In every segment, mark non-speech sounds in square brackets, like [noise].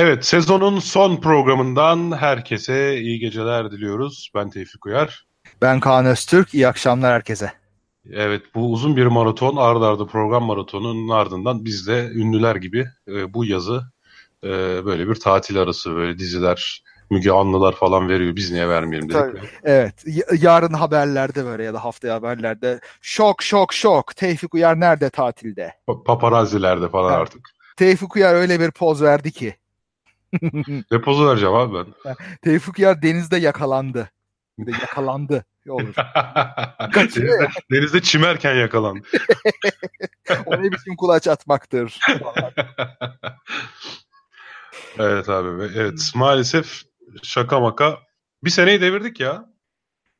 Evet, sezonun son programından herkese iyi geceler diliyoruz. Ben Tevfik Uyar. Ben Kaan Öztürk. İyi akşamlar herkese. Evet, bu uzun bir maraton, ardarda arda program maratonunun ardından biz de ünlüler gibi e, bu yazı e, böyle bir tatil arası, böyle diziler, Müge Anlılar falan veriyor. Biz niye vermeyelim dedik. Tabii. Evet. yarın haberlerde böyle ya da haftaya haberlerde şok şok şok. Tevfik Uyar nerede tatilde? Pa paparazzilerde falan evet. artık. Tevfik Uyar öyle bir poz verdi ki. Ne pozu vereceğim abi ben? Tevfik Uyar denizde yakalandı. Bir de yakalandı. Olur. [laughs] denizde, denizde çimerken yakalandı. [laughs] o ne biçim kulaç atmaktır. [laughs] evet abi. Evet maalesef şaka maka bir seneyi devirdik ya.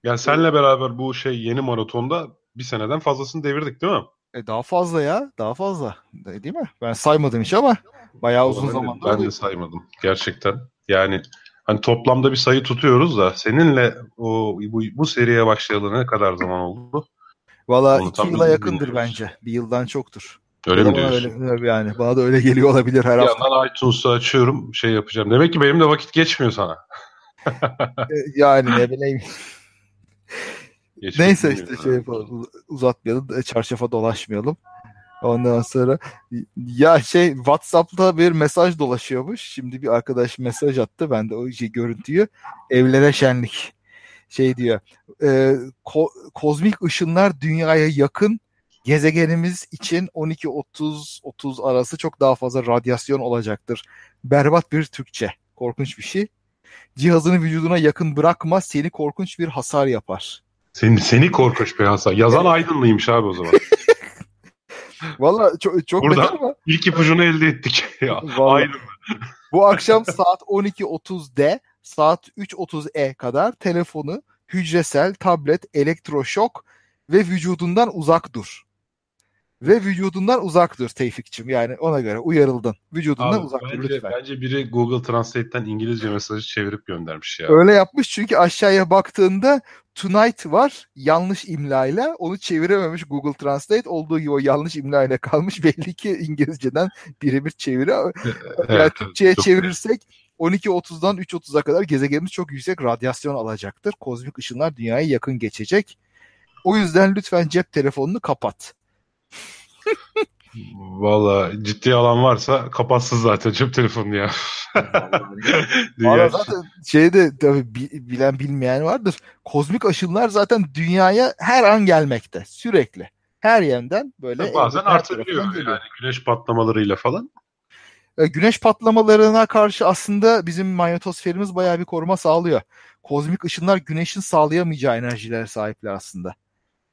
Yani senle beraber bu şey yeni maratonda bir seneden fazlasını devirdik değil mi? E daha fazla ya. Daha fazla. Değil mi? Ben saymadım hiç ama bayağı uzun. Ben oluyor. de saymadım. Gerçekten. Yani hani toplamda bir sayı tutuyoruz da seninle o bu, bu seriye başlayalı ne kadar zaman oldu? Valla iki yıla yakındır bilmiyoruz. bence. Bir yıldan çoktur. Öyle mi diyorsun? Öyle, yani bana da öyle geliyor olabilir her bir hafta. Bir yandan iTunes'u açıyorum şey yapacağım. Demek ki benim de vakit geçmiyor sana. E, yani ne [laughs] bileyim. Neyse işte şey yapalım uzatmayalım çarşafa dolaşmayalım. Ondan sonra ya şey WhatsApp'ta bir mesaj dolaşıyormuş. Şimdi bir arkadaş mesaj attı. Ben de o şey görüntüyü evlere şenlik şey diyor. E, ko- kozmik ışınlar dünyaya yakın gezegenimiz için 12-30-30 arası çok daha fazla radyasyon olacaktır. Berbat bir Türkçe. Korkunç bir şey. Cihazını vücuduna yakın bırakma seni korkunç bir hasar yapar. Seni, seni korkunç bir hasar. Yazan Aydınlıymış abi o zaman. [laughs] Valla çok, çok Burada ama. ilk ipucunu elde ettik. [laughs] Aydın. Bu akşam saat 12.30'de saat 3.30'e kadar telefonu hücresel, tablet, elektroşok ve vücudundan uzak dur ve vücudundan uzak dur Tevfik'cim. Yani ona göre uyarıldın. Vücudundan Abi, uzak bence, dur lütfen. Bence biri Google Translate'ten İngilizce mesajı çevirip göndermiş ya. Öyle yapmış çünkü aşağıya baktığında tonight var yanlış imlayla. Onu çevirememiş Google Translate. Olduğu gibi o yanlış imlayla kalmış. [laughs] Belli ki İngilizceden birebir çeviri. yani Türkçe'ye çevirirsek 12.30'dan 3.30'a kadar gezegenimiz çok yüksek radyasyon alacaktır. Kozmik ışınlar dünyaya yakın geçecek. O yüzden lütfen cep telefonunu kapat. Valla ciddi alan varsa kapatsın zaten cep telefonu ya. [laughs] Valla zaten şeyde tabii bilen bilmeyen vardır. Kozmik aşınlar zaten dünyaya her an gelmekte. Sürekli. Her yerden böyle. Ya bazen artabiliyor yani güneş patlamalarıyla falan. E, güneş patlamalarına karşı aslında bizim manyetosferimiz bayağı bir koruma sağlıyor. Kozmik ışınlar güneşin sağlayamayacağı enerjiler sahipler aslında.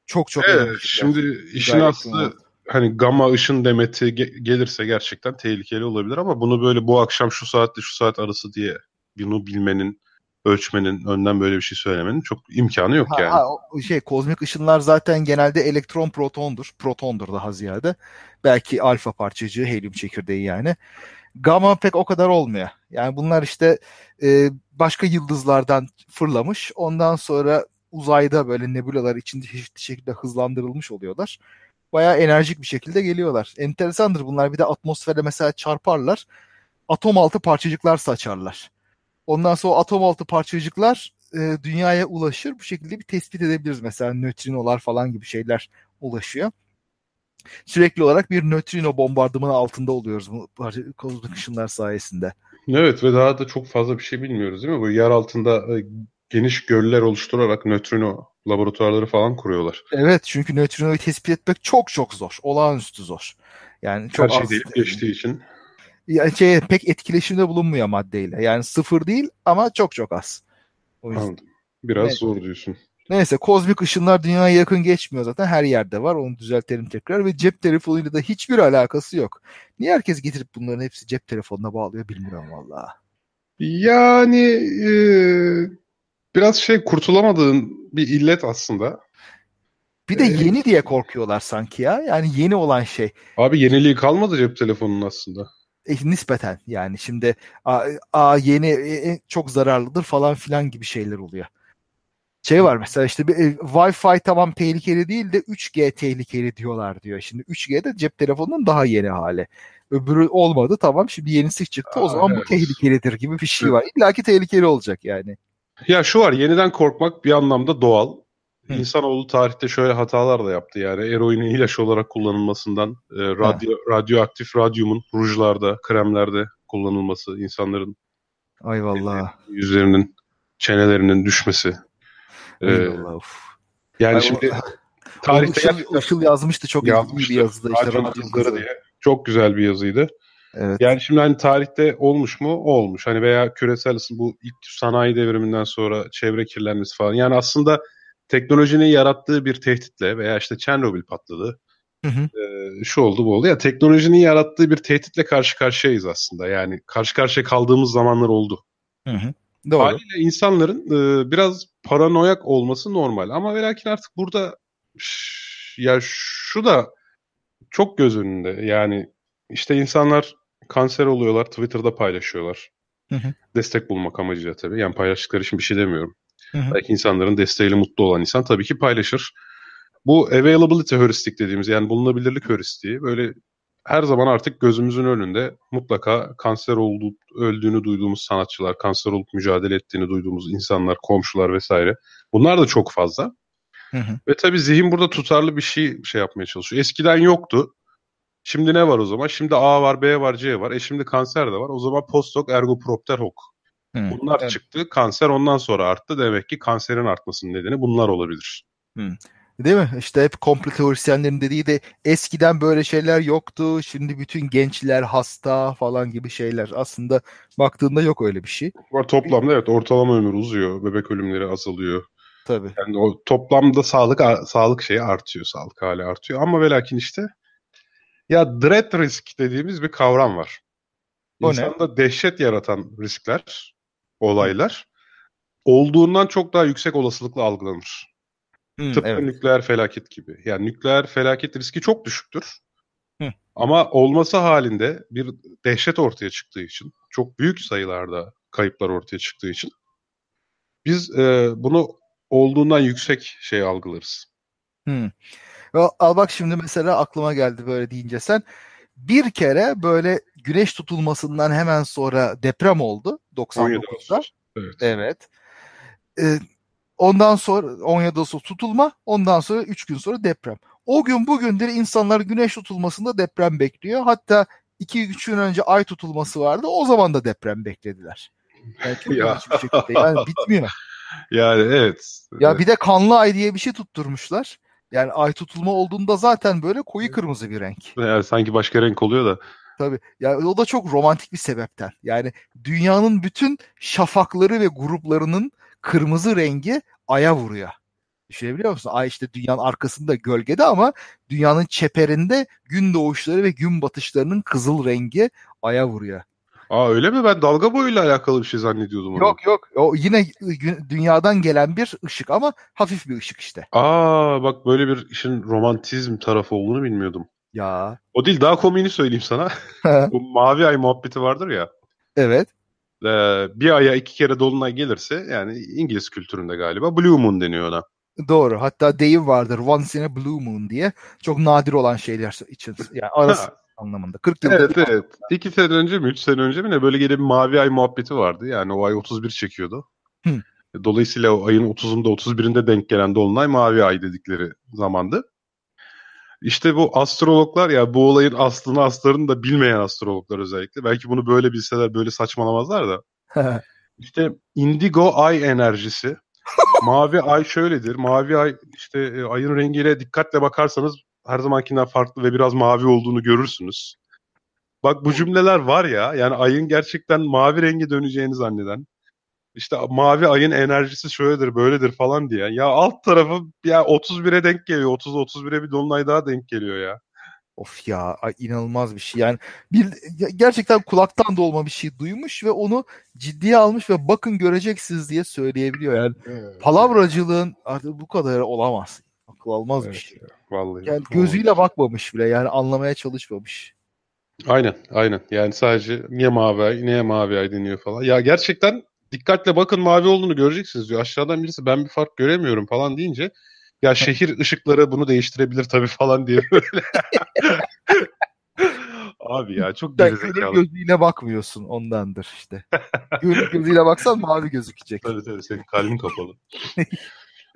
Çok çok evet, Şimdi işin aslı hani gamma ışın demeti ge- gelirse gerçekten tehlikeli olabilir ama bunu böyle bu akşam şu saatte şu saat arası diye bunu bilmenin ölçmenin önden böyle bir şey söylemenin çok imkanı yok ha, yani. Ha, şey kozmik ışınlar zaten genelde elektron protondur. Protondur daha ziyade. Belki alfa parçacığı helyum çekirdeği yani. Gamma pek o kadar olmuyor. Yani bunlar işte e, başka yıldızlardan fırlamış. Ondan sonra uzayda böyle nebulalar içinde çeşitli şekilde hızlandırılmış oluyorlar bayağı enerjik bir şekilde geliyorlar. Enteresandır bunlar. Bir de atmosfere mesela çarparlar. Atom altı parçacıklar saçarlar. Ondan sonra atom altı parçacıklar e, dünyaya ulaşır. Bu şekilde bir tespit edebiliriz. Mesela nötrinolar falan gibi şeyler ulaşıyor. Sürekli olarak bir nötrino bombardımanı altında oluyoruz bu kozmik ışınlar sayesinde. Evet ve daha da çok fazla bir şey bilmiyoruz değil mi? Bu yer altında e, geniş göller oluşturarak nötrino laboratuvarları falan kuruyorlar. Evet çünkü nötrinoyu tespit etmek çok çok zor. Olağanüstü zor. Yani çok Her şey az, delip geçtiği için. Yani şey, pek etkileşimde bulunmuyor maddeyle. Yani sıfır değil ama çok çok az. O yüzden. Anladım. Biraz Neyse. zor diyorsun. Neyse kozmik ışınlar dünyaya yakın geçmiyor zaten. Her yerde var. Onu düzeltelim tekrar. Ve cep telefonuyla da hiçbir alakası yok. Niye herkes getirip bunların hepsi cep telefonuna bağlıyor bilmiyorum valla. Yani e, biraz şey kurtulamadığın bir illet aslında. Bir de ee, yeni diye korkuyorlar sanki ya. Yani yeni olan şey. Abi yeniliği kalmadı cep telefonunun aslında. E, nispeten yani şimdi a, a yeni e, e çok zararlıdır falan filan gibi şeyler oluyor. Şey var mesela işte bir, e, Wi-Fi tamam tehlikeli değil de 3G tehlikeli diyorlar diyor. Şimdi 3G de cep telefonunun daha yeni hali. Öbürü olmadı tamam şimdi yenisi çıktı. O zaman evet. bu tehlikelidir gibi bir şey var. İlla ki tehlikeli olacak yani. Ya şu var yeniden korkmak bir anlamda doğal. Hı. İnsanoğlu tarihte şöyle hatalar da yaptı yani eroinin ilaç olarak kullanılmasından e, radyo, radyoaktif radyumun rujlarda, kremlerde kullanılması, insanların Ay vallahi. yüzlerinin çenelerinin düşmesi. Ay ee, yani Ay, şimdi [laughs] tarihte Işıl, Işıl yazmıştı çok yazmıştı. iyi bir yazıda işte radyo diye. Çok güzel bir yazıydı. Evet. Yani şimdi hani tarihte olmuş mu? Olmuş. Hani veya küresel ısın bu ilk sanayi devriminden sonra çevre kirlenmesi falan. Yani aslında teknolojinin yarattığı bir tehditle veya işte Çernobil patladı. Hı hı. E, şu oldu bu oldu. Ya teknolojinin yarattığı bir tehditle karşı karşıyayız aslında. Yani karşı karşıya kaldığımız zamanlar oldu. Hı hı. Doğru. Haliyle insanların e, biraz paranoyak olması normal. Ama ve lakin artık burada ya şu da çok göz önünde. Yani işte insanlar kanser oluyorlar, Twitter'da paylaşıyorlar. Hı hı. Destek bulmak amacıyla tabii. Yani paylaştıkları için bir şey demiyorum. Hı hı. Belki insanların desteğiyle mutlu olan insan tabii ki paylaşır. Bu availability heuristik dediğimiz yani bulunabilirlik heuristiği böyle her zaman artık gözümüzün önünde mutlaka kanser olduğu, öldüğünü duyduğumuz sanatçılar, kanser olup mücadele ettiğini duyduğumuz insanlar, komşular vesaire. Bunlar da çok fazla. Hı hı. Ve tabii zihin burada tutarlı bir şey şey yapmaya çalışıyor. Eskiden yoktu. Şimdi ne var o zaman? Şimdi A var, B var, C var. E şimdi kanser de var. O zaman post hoc ergo propter hoc. Hı, bunlar evet. çıktı. Kanser ondan sonra arttı. Demek ki kanserin artmasının nedeni bunlar olabilir. Hı. Değil mi? İşte hep komplo teorisyenlerin dediği de eskiden böyle şeyler yoktu. Şimdi bütün gençler hasta falan gibi şeyler. Aslında baktığında yok öyle bir şey. Var toplamda evet ortalama ömür uzuyor. Bebek ölümleri azalıyor. Tabii. Yani o toplamda sağlık sağlık şeyi artıyor. Sağlık hali artıyor. Ama ve lakin işte ya dread risk dediğimiz bir kavram var. O İnsanda ne? dehşet yaratan riskler, olaylar olduğundan çok daha yüksek olasılıkla algılanır. Hmm, Tıpkı evet. nükleer felaket gibi. Yani nükleer felaket riski çok düşüktür. Hı. Ama olması halinde bir dehşet ortaya çıktığı için, çok büyük sayılarda kayıplar ortaya çıktığı için biz e, bunu olduğundan yüksek şey algılarız. Hmm. Al bak şimdi mesela aklıma geldi böyle deyince sen. Bir kere böyle güneş tutulmasından hemen sonra deprem oldu 99'da. Evet. evet. Ee, ondan sonra 17 Ağustos tutulma, ondan sonra 3 gün sonra deprem. O gün bugündür insanlar güneş tutulmasında deprem bekliyor. Hatta 2-3 gün önce ay tutulması vardı. O zaman da deprem beklediler. Yani çok [laughs] ya. bir şekilde. Yani bitmiyor. [laughs] Yani evet. Ya bir de kanlı ay diye bir şey tutturmuşlar. Yani ay tutulma olduğunda zaten böyle koyu kırmızı bir renk. Yani sanki başka renk oluyor da. Tabii. Yani o da çok romantik bir sebepten. Yani dünyanın bütün şafakları ve gruplarının kırmızı rengi aya vuruyor. Düşünebiliyor musun? Ay işte dünyanın arkasında gölgede ama dünyanın çeperinde gün doğuşları ve gün batışlarının kızıl rengi aya vuruyor. Aa öyle mi? Ben dalga boyuyla alakalı bir şey zannediyordum. Onu. Yok yok. O yine dünyadan gelen bir ışık ama hafif bir ışık işte. Aa bak böyle bir işin romantizm tarafı olduğunu bilmiyordum. Ya. O değil daha komiğini söyleyeyim sana. [laughs] Bu mavi ay muhabbeti vardır ya. Evet. Ee, bir aya iki kere dolunay gelirse yani İngiliz kültüründe galiba Blue Moon deniyor ona. Doğru. Hatta deyim vardır once in a blue moon diye. Çok nadir olan şeyler için. Yani arası anlamında. 40 yılda Evet evet. İki sene önce mi? Üç sene önce mi ne? Böyle gelip bir mavi ay muhabbeti vardı. Yani o ay 31 çekiyordu. Hı. Dolayısıyla o ayın 30'unda 31'inde denk gelen dolunay mavi ay dedikleri zamandı. İşte bu astrologlar ya bu olayın aslını aslarını da bilmeyen astrologlar özellikle. Belki bunu böyle bilseler böyle saçmalamazlar da. [laughs] İşte indigo ay enerjisi. [laughs] mavi ay şöyledir. Mavi ay işte e, ayın rengiyle dikkatle bakarsanız her zamankinden farklı ve biraz mavi olduğunu görürsünüz. Bak bu cümleler var ya yani ayın gerçekten mavi rengi döneceğini zanneden işte mavi ayın enerjisi şöyledir böyledir falan diye. Ya alt tarafı ya 31'e denk geliyor. 30 31'e bir dolunay daha denk geliyor ya. Of ya inanılmaz bir şey. Yani bir gerçekten kulaktan dolma bir şey duymuş ve onu ciddiye almış ve bakın göreceksiniz diye söyleyebiliyor. Yani evet. palavracılığın artık bu kadar olamaz. Akıl almaz evet, bir şey. Vallahi. Yani gözüyle bakmamış bile yani anlamaya çalışmamış. Aynen aynen yani sadece niye mavi ay niye mavi ay deniyor falan. Ya gerçekten dikkatle bakın mavi olduğunu göreceksiniz diyor. Aşağıdan birisi ben bir fark göremiyorum falan deyince ya şehir ışıkları bunu değiştirebilir tabii falan diye böyle. [laughs] Abi ya çok gerizekalı. gözüyle bakmıyorsun ondandır işte. Gönül gözüyle baksan mavi gözükecek. Tabii tabii senin kalbin kapalı. [laughs]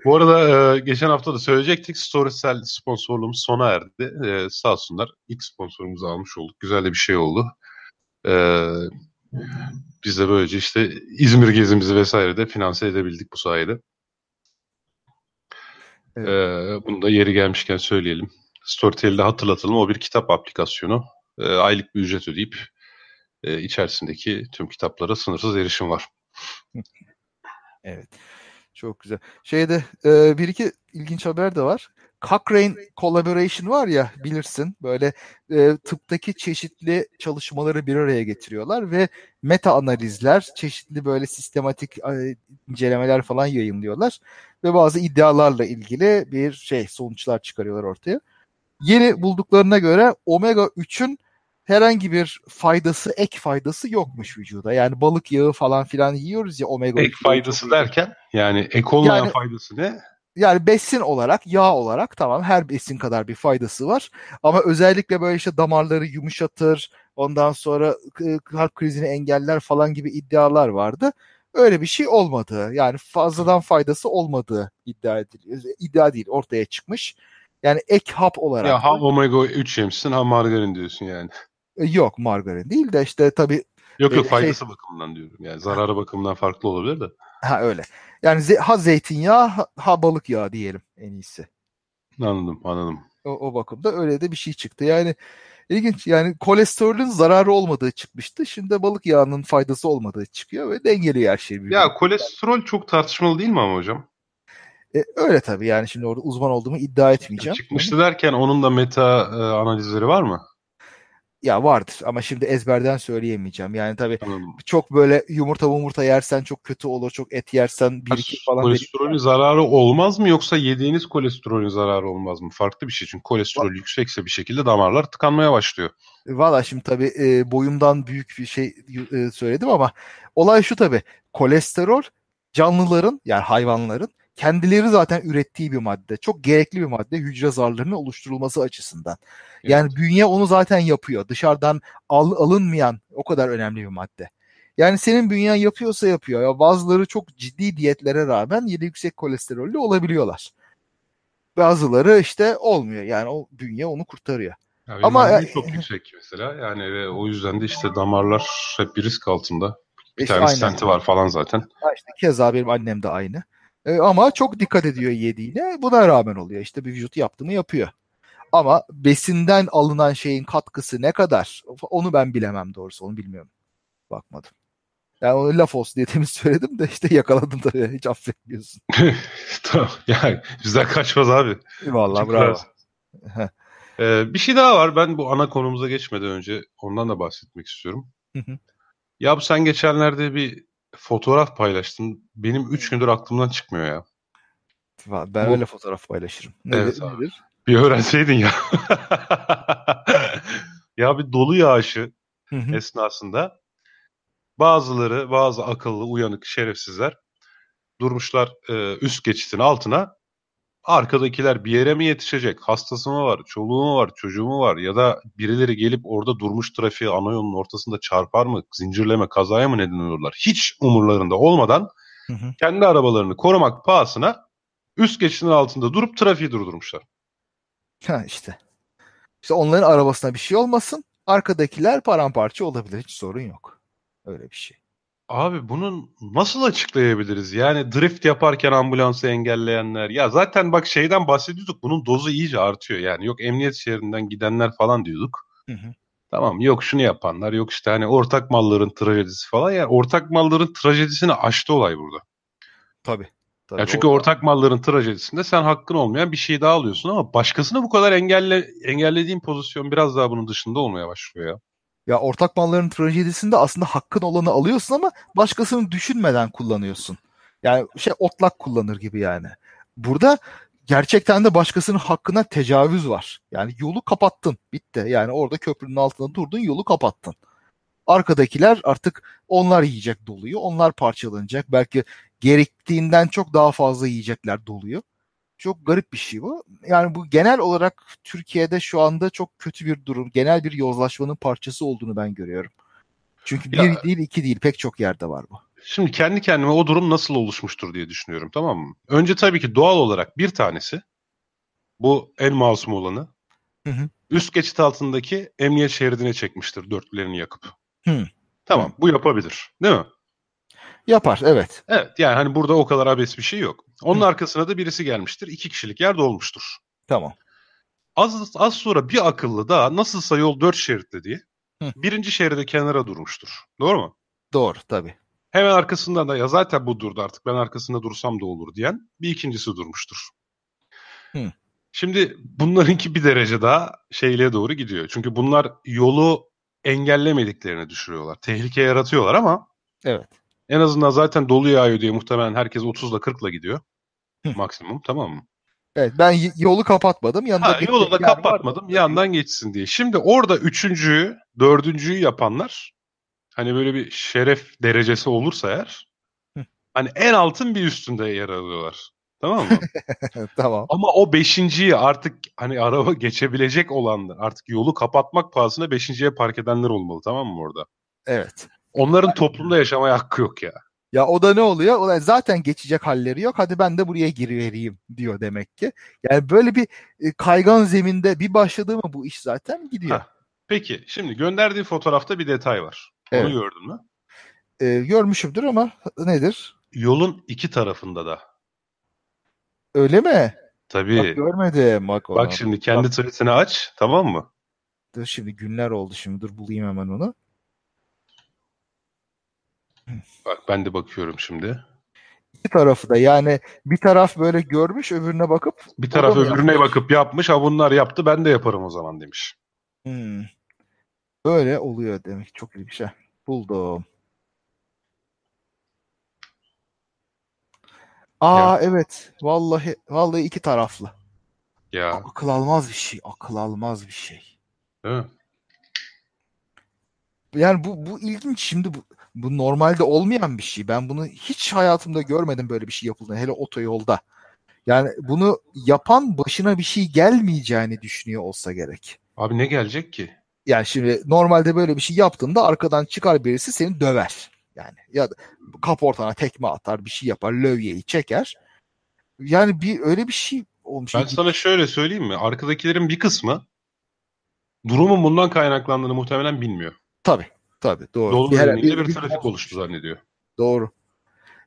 Bu arada e, geçen hafta da söyleyecektik. Storytel sponsorluğumuz sona erdi. E, sağ olsunlar. İlk sponsorumuzu almış olduk. Güzel de bir şey oldu. E, biz de böylece işte İzmir gezimizi vesaire de finanse edebildik bu sayede. Evet. E, bunu da yeri gelmişken söyleyelim. Storytel'de hatırlatalım. O bir kitap aplikasyonu. E, aylık bir ücret ödeyip e, içerisindeki tüm kitaplara sınırsız erişim var. evet. Çok güzel. Şeyde e, bir iki ilginç haber de var. Cochrane Collaboration var ya bilirsin böyle e, tıptaki çeşitli çalışmaları bir araya getiriyorlar ve meta analizler, çeşitli böyle sistematik e, incelemeler falan yayınlıyorlar ve bazı iddialarla ilgili bir şey sonuçlar çıkarıyorlar ortaya. Yeni bulduklarına göre omega 3'ün herhangi bir faydası, ek faydası yokmuş vücuda. Yani balık yağı falan filan yiyoruz ya omega Ek faydası derken yani ek olmayan yani, faydası ne? Yani besin olarak, yağ olarak tamam her besin kadar bir faydası var. Ama özellikle böyle işte damarları yumuşatır, ondan sonra kalp krizini engeller falan gibi iddialar vardı. Öyle bir şey olmadı. Yani fazladan faydası olmadığı iddia ediliyor. İddia değil ortaya çıkmış. Yani ek hap olarak. Ya ha omega 3 yemişsin ha margarin diyorsun yani. E, yok margarin değil de işte tabii. Yok yok e, faydası şey, bakımından diyorum. Yani zararı bakımından farklı olabilir de. Ha öyle. Yani ha zeytinyağı ha, ha balık yağı diyelim en iyisi. Anladım anladım. O, o bakımda öyle de bir şey çıktı. Yani ilginç yani kolesterolün zararı olmadığı çıkmıştı. Şimdi balık yağının faydası olmadığı çıkıyor ve dengeliyor her şeyi. Ya birbirine. kolesterol çok tartışmalı değil mi ama hocam? E, öyle tabii yani şimdi orada uzman olduğumu iddia etmeyeceğim. Çıkmıştı derken onun da meta e, analizleri var mı? Ya vardır ama şimdi ezberden söyleyemeyeceğim. Yani tabii Anladım. çok böyle yumurta yumurta yersen çok kötü olur. Çok et yersen bir iki falan. Kolesterolün zararı olmaz mı yoksa yediğiniz kolesterolün zararı olmaz mı? Farklı bir şey çünkü kolesterol Va- yüksekse bir şekilde damarlar tıkanmaya başlıyor. Valla şimdi tabii e, boyumdan büyük bir şey e, söyledim ama olay şu tabii. Kolesterol canlıların yani hayvanların kendileri zaten ürettiği bir madde. Çok gerekli bir madde hücre zarlarının oluşturulması açısından. Yani evet. bünye onu zaten yapıyor. Dışarıdan al, alınmayan o kadar önemli bir madde. Yani senin bünyen yapıyorsa yapıyor. Ya bazıları çok ciddi diyetlere rağmen yine yüksek kolesterollü olabiliyorlar. Bazıları işte olmuyor. Yani o bünye onu kurtarıyor. Ya Ama çok yüksek mesela. Yani ve o yüzden de işte damarlar hep bir risk altında. Bir işte tane stenti var falan zaten. Ha işte keza benim annem de aynı. E, ama çok dikkat ediyor yediğine. Buna rağmen oluyor. İşte bir vücut yaptı mı yapıyor. Ama besinden alınan şeyin katkısı ne kadar onu ben bilemem doğrusu onu bilmiyorum. Bakmadım. Yani onu laf olsun diye temiz [laughs] söyledim de işte yakaladın da hiç affetmiyorsun. [laughs] tamam yani bizden kaçmaz abi. Vallahi bravo. ee, bir şey daha var ben bu ana konumuza geçmeden önce ondan da bahsetmek istiyorum. ya bu sen geçenlerde bir fotoğraf paylaştın. Benim üç gündür aklımdan çıkmıyor ya. Ben bu... öyle fotoğraf paylaşırım. Nedir? Evet abi. Nedir? Bir öğrenseydin ya. [laughs] ya bir dolu yağışı hı hı. esnasında bazıları, bazı akıllı, uyanık şerefsizler durmuşlar e, üst geçitin altına. Arkadakiler bir yere mi yetişecek? Hastası mı var? Çoluğu mu var? Çocuğu mu var? Ya da birileri gelip orada durmuş trafiği ana yolun ortasında çarpar mı? Zincirleme kazaya mı neden olurlar? Hiç umurlarında olmadan hı hı. kendi arabalarını korumak pahasına üst geçitin altında durup trafiği durdurmuşlar. Ha işte. İşte onların arabasına bir şey olmasın. Arkadakiler paramparça olabilir. Hiç sorun yok. Öyle bir şey. Abi bunu nasıl açıklayabiliriz? Yani drift yaparken ambulansı engelleyenler. Ya zaten bak şeyden bahsediyorduk. Bunun dozu iyice artıyor. Yani yok emniyet şeridinden gidenler falan diyorduk. Hı hı. Tamam yok şunu yapanlar yok işte hani ortak malların trajedisi falan. Yani ortak malların trajedisini aştı olay burada. Tabii. Tabii ya çünkü orada... ortak malların trajedisinde sen hakkın olmayan bir şey daha alıyorsun ama başkasını bu kadar engelle engellediğin pozisyon biraz daha bunun dışında olmaya başlıyor ya. Ya ortak malların trajedisinde aslında hakkın olanı alıyorsun ama başkasını düşünmeden kullanıyorsun. Yani şey otlak kullanır gibi yani. Burada gerçekten de başkasının hakkına tecavüz var. Yani yolu kapattın. Bitti. Yani orada köprünün altında durdun yolu kapattın. Arkadakiler artık onlar yiyecek doluyor. Onlar parçalanacak. Belki gerektiğinden çok daha fazla yiyecekler doluyor. Çok garip bir şey bu. Yani bu genel olarak Türkiye'de şu anda çok kötü bir durum. Genel bir yozlaşmanın parçası olduğunu ben görüyorum. Çünkü bir ya, değil iki değil pek çok yerde var bu. Şimdi kendi kendime o durum nasıl oluşmuştur diye düşünüyorum tamam mı? Önce tabii ki doğal olarak bir tanesi bu en masum olanı hı hı. üst geçit altındaki emniyet şeridine çekmiştir dörtlerini yakıp. Hı. Tamam hı. bu yapabilir değil mi? Yapar evet. Evet yani hani burada o kadar abes bir şey yok. Onun Hı. arkasına da birisi gelmiştir. iki kişilik yer dolmuştur. Tamam. Az, az sonra bir akıllı daha nasılsa yol dört şeritli diye Hı. birinci şeride kenara durmuştur. Doğru mu? Doğru tabii. Hemen arkasından da ya zaten bu durdu artık ben arkasında dursam da olur diyen bir ikincisi durmuştur. Hı. Şimdi bunlarınki bir derece daha şeyliğe doğru gidiyor. Çünkü bunlar yolu engellemediklerini düşürüyorlar. Tehlike yaratıyorlar ama evet. En azından zaten dolu yağıyor diye muhtemelen herkes 30'la 40'la gidiyor. Maksimum tamam mı? Evet ben yolu kapatmadım. Yanında ha, yolu da kapatmadım var. yandan geçsin diye. Şimdi orada üçüncüyü, dördüncüyü yapanlar hani böyle bir şeref derecesi olursa eğer hani en altın bir üstünde yer alıyorlar. Tamam mı? [laughs] tamam. Ama o beşinciyi artık hani araba [laughs] geçebilecek olanlar artık yolu kapatmak pahasına beşinciye park edenler olmalı tamam mı orada? Evet. Onların toplumda yaşamaya hakkı yok ya. Ya o da ne oluyor? O zaten geçecek halleri yok. Hadi ben de buraya girivereyim diyor demek ki. Yani böyle bir e, kaygan zeminde bir başladı mı bu iş zaten gidiyor. Ha. Peki şimdi gönderdiği fotoğrafta bir detay var. Evet. Onu gördün mü? Ee, görmüşümdür ama nedir? Yolun iki tarafında da. Öyle mi? Tabii. Bak görmedim. Bak, Bak şimdi kendi tweetini aç tamam mı? Dur şimdi günler oldu şimdi dur bulayım hemen onu. Bak ben de bakıyorum şimdi. İki tarafı da yani bir taraf böyle görmüş öbürüne bakıp bir taraf öbürüne yapmış. bakıp yapmış. Ha bunlar yaptı ben de yaparım o zaman demiş. Hmm. Böyle oluyor demek. Çok iyi bir şey. Buldum. Aa ya. evet. Vallahi vallahi iki taraflı. Ya. Akıl almaz bir şey. Akıl almaz bir şey. Değil mi? Yani bu bu ilginç. Şimdi bu bu normalde olmayan bir şey. Ben bunu hiç hayatımda görmedim böyle bir şey yapıldığını. Hele otoyolda. Yani bunu yapan başına bir şey gelmeyeceğini düşünüyor olsa gerek. Abi ne gelecek ki? Yani şimdi normalde böyle bir şey yaptığında arkadan çıkar birisi seni döver. Yani ya da kaportana tekme atar, bir şey yapar, lövyeyi çeker. Yani bir öyle bir şey olmuş. Ben sana şöyle söyleyeyim mi? Arkadakilerin bir kısmı durumun bundan kaynaklandığını muhtemelen bilmiyor. Tabii. Tabii doğru. Dolu bir, bir, bir trafik oluştu zannediyor. Doğru.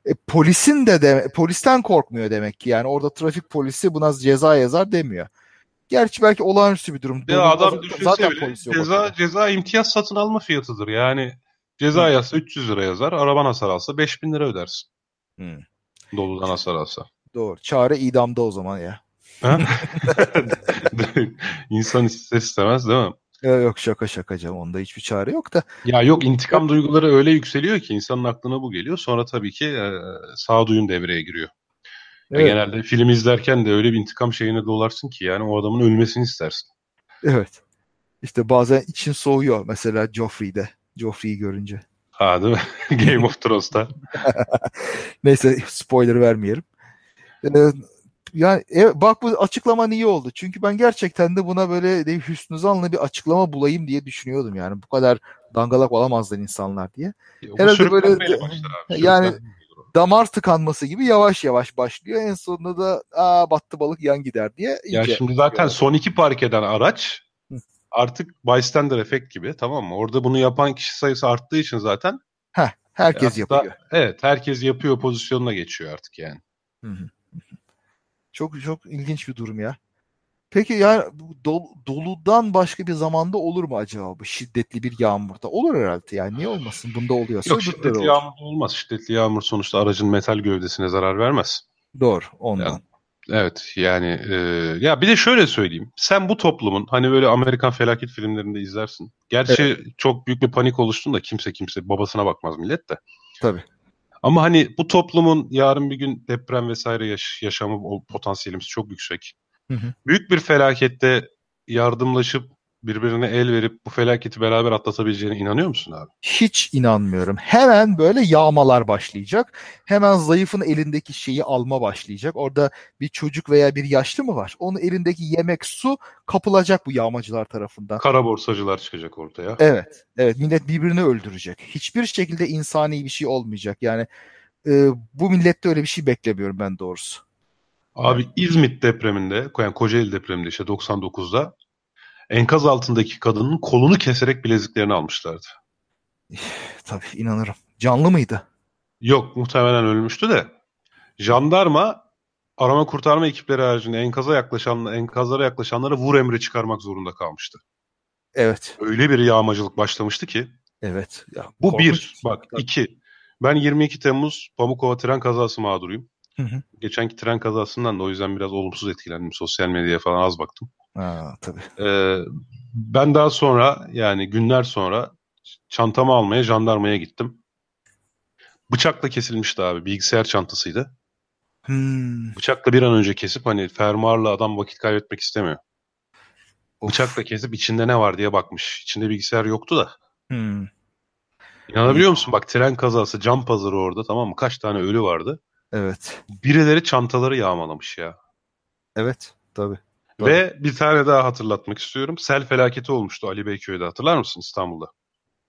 E, polisin de, de polisten korkmuyor demek ki. Yani orada trafik polisi buna ceza yazar demiyor. Gerçi belki olağanüstü bir durum. Ya adam düşünse bile ceza, ceza imtiyaz satın alma fiyatıdır. Yani ceza yazsa 300 lira yazar. Araban hasar alsa 5000 lira ödersin. Hmm. Doludan hasar alsa. Doğru. Çare idamda o zaman ya. [laughs] [laughs] İnsan ister istemez değil mi? Yok şaka şaka canım onda hiçbir çare yok da. Ya yok intikam duyguları öyle yükseliyor ki insanın aklına bu geliyor. Sonra tabii ki e, sağduyun devreye giriyor. Evet. genelde film izlerken de öyle bir intikam şeyine dolarsın ki yani o adamın ölmesini istersin. Evet. İşte bazen için soğuyor mesela Joffrey'de. Joffrey'i görünce. Ha değil mi? [laughs] Game of Thrones'ta. [laughs] Neyse spoiler vermeyelim. Ee, yani e, bak bu açıklaman iyi oldu. Çünkü ben gerçekten de buna böyle de hüsnü zanlı bir açıklama bulayım diye düşünüyordum yani. Bu kadar dangalak olamazlar insanlar diye. Ya, Herhalde böyle de, yani damar tıkanması gibi yavaş yavaş başlıyor. En sonunda da aa battı balık yan gider diye. Ya şimdi zaten son iki park eden araç artık bystander efekt gibi tamam mı? Orada bunu yapan kişi sayısı arttığı için zaten Heh, herkes yapıyor. Evet herkes yapıyor pozisyonuna geçiyor artık yani. Hı hı. Çok çok ilginç bir durum ya. Peki yani dol, doludan başka bir zamanda olur mu acaba bu şiddetli bir yağmurda? Olur herhalde yani niye olmasın bunda oluyorsa. Yok şiddetli olur. yağmur olmaz. Şiddetli yağmur sonuçta aracın metal gövdesine zarar vermez. Doğru ondan. Yani, evet yani e, ya bir de şöyle söyleyeyim. Sen bu toplumun hani böyle Amerikan felaket filmlerinde izlersin. Gerçi evet. çok büyük bir panik oluştuğunda kimse kimse babasına bakmaz millet de. Tabii. Ama hani bu toplumun yarın bir gün deprem vesaire yaş- yaşamı potansiyelimiz çok yüksek. Hı hı. Büyük bir felakette yardımlaşıp birbirine el verip bu felaketi beraber atlatabileceğine inanıyor musun abi? Hiç inanmıyorum. Hemen böyle yağmalar başlayacak. Hemen zayıfın elindeki şeyi alma başlayacak. Orada bir çocuk veya bir yaşlı mı var? Onun elindeki yemek, su kapılacak bu yağmacılar tarafından. Kara borsacılar çıkacak ortaya. Evet. Evet. Millet birbirini öldürecek. Hiçbir şekilde insani bir şey olmayacak. Yani e, bu millette öyle bir şey beklemiyorum ben doğrusu. Abi İzmit depreminde, yani Kocaeli depreminde işte 99'da enkaz altındaki kadının kolunu keserek bileziklerini almışlardı. Tabii inanırım. Canlı mıydı? Yok muhtemelen ölmüştü de. Jandarma arama kurtarma ekipleri haricinde enkaza yaklaşan, enkazlara yaklaşanlara vur emri çıkarmak zorunda kalmıştı. Evet. Öyle bir yağmacılık başlamıştı ki. Evet. Ya, bu korkunç. bir. Bak iki. Ben 22 Temmuz Pamukova tren kazası mağduruyum. Hı hı. Geçenki tren kazasından da o yüzden biraz olumsuz etkilendim. Sosyal medyaya falan az baktım. Ha, tabii. Ee, ben daha sonra yani günler sonra çantamı almaya jandarmaya gittim. Bıçakla kesilmişti abi. Bilgisayar çantasıydı. Hmm. Bıçakla bir an önce kesip hani fermuarla adam vakit kaybetmek istemiyor. Of. Bıçakla kesip içinde ne var diye bakmış. İçinde bilgisayar yoktu da. Hmm. İnanabiliyor musun? Bak tren kazası, cam pazarı orada tamam mı? Kaç tane ölü vardı. Evet. Birileri çantaları yağmalamış ya. Evet. Tabii. Ve bir tane daha hatırlatmak istiyorum. Sel felaketi olmuştu Ali Beyköy'de hatırlar mısın İstanbul'da?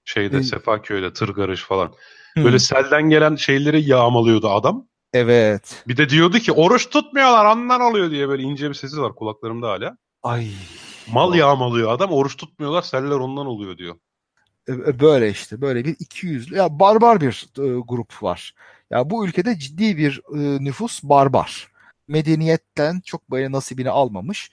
Şeyde Hı. Sefaköy'de tır garaj falan. Hmm. Böyle selden gelen şeyleri yağmalıyordu adam. Evet. Bir de diyordu ki oruç tutmuyorlar ondan oluyor diye böyle ince bir sesi var kulaklarımda hala. Ay. Mal yağmalıyor adam oruç tutmuyorlar seller ondan oluyor diyor. E, Böyle işte böyle bir iki yüzlü ya barbar bir e, grup var. Ya bu ülkede ciddi bir e, nüfus barbar. Medeniyetten çok böyle nasibini almamış.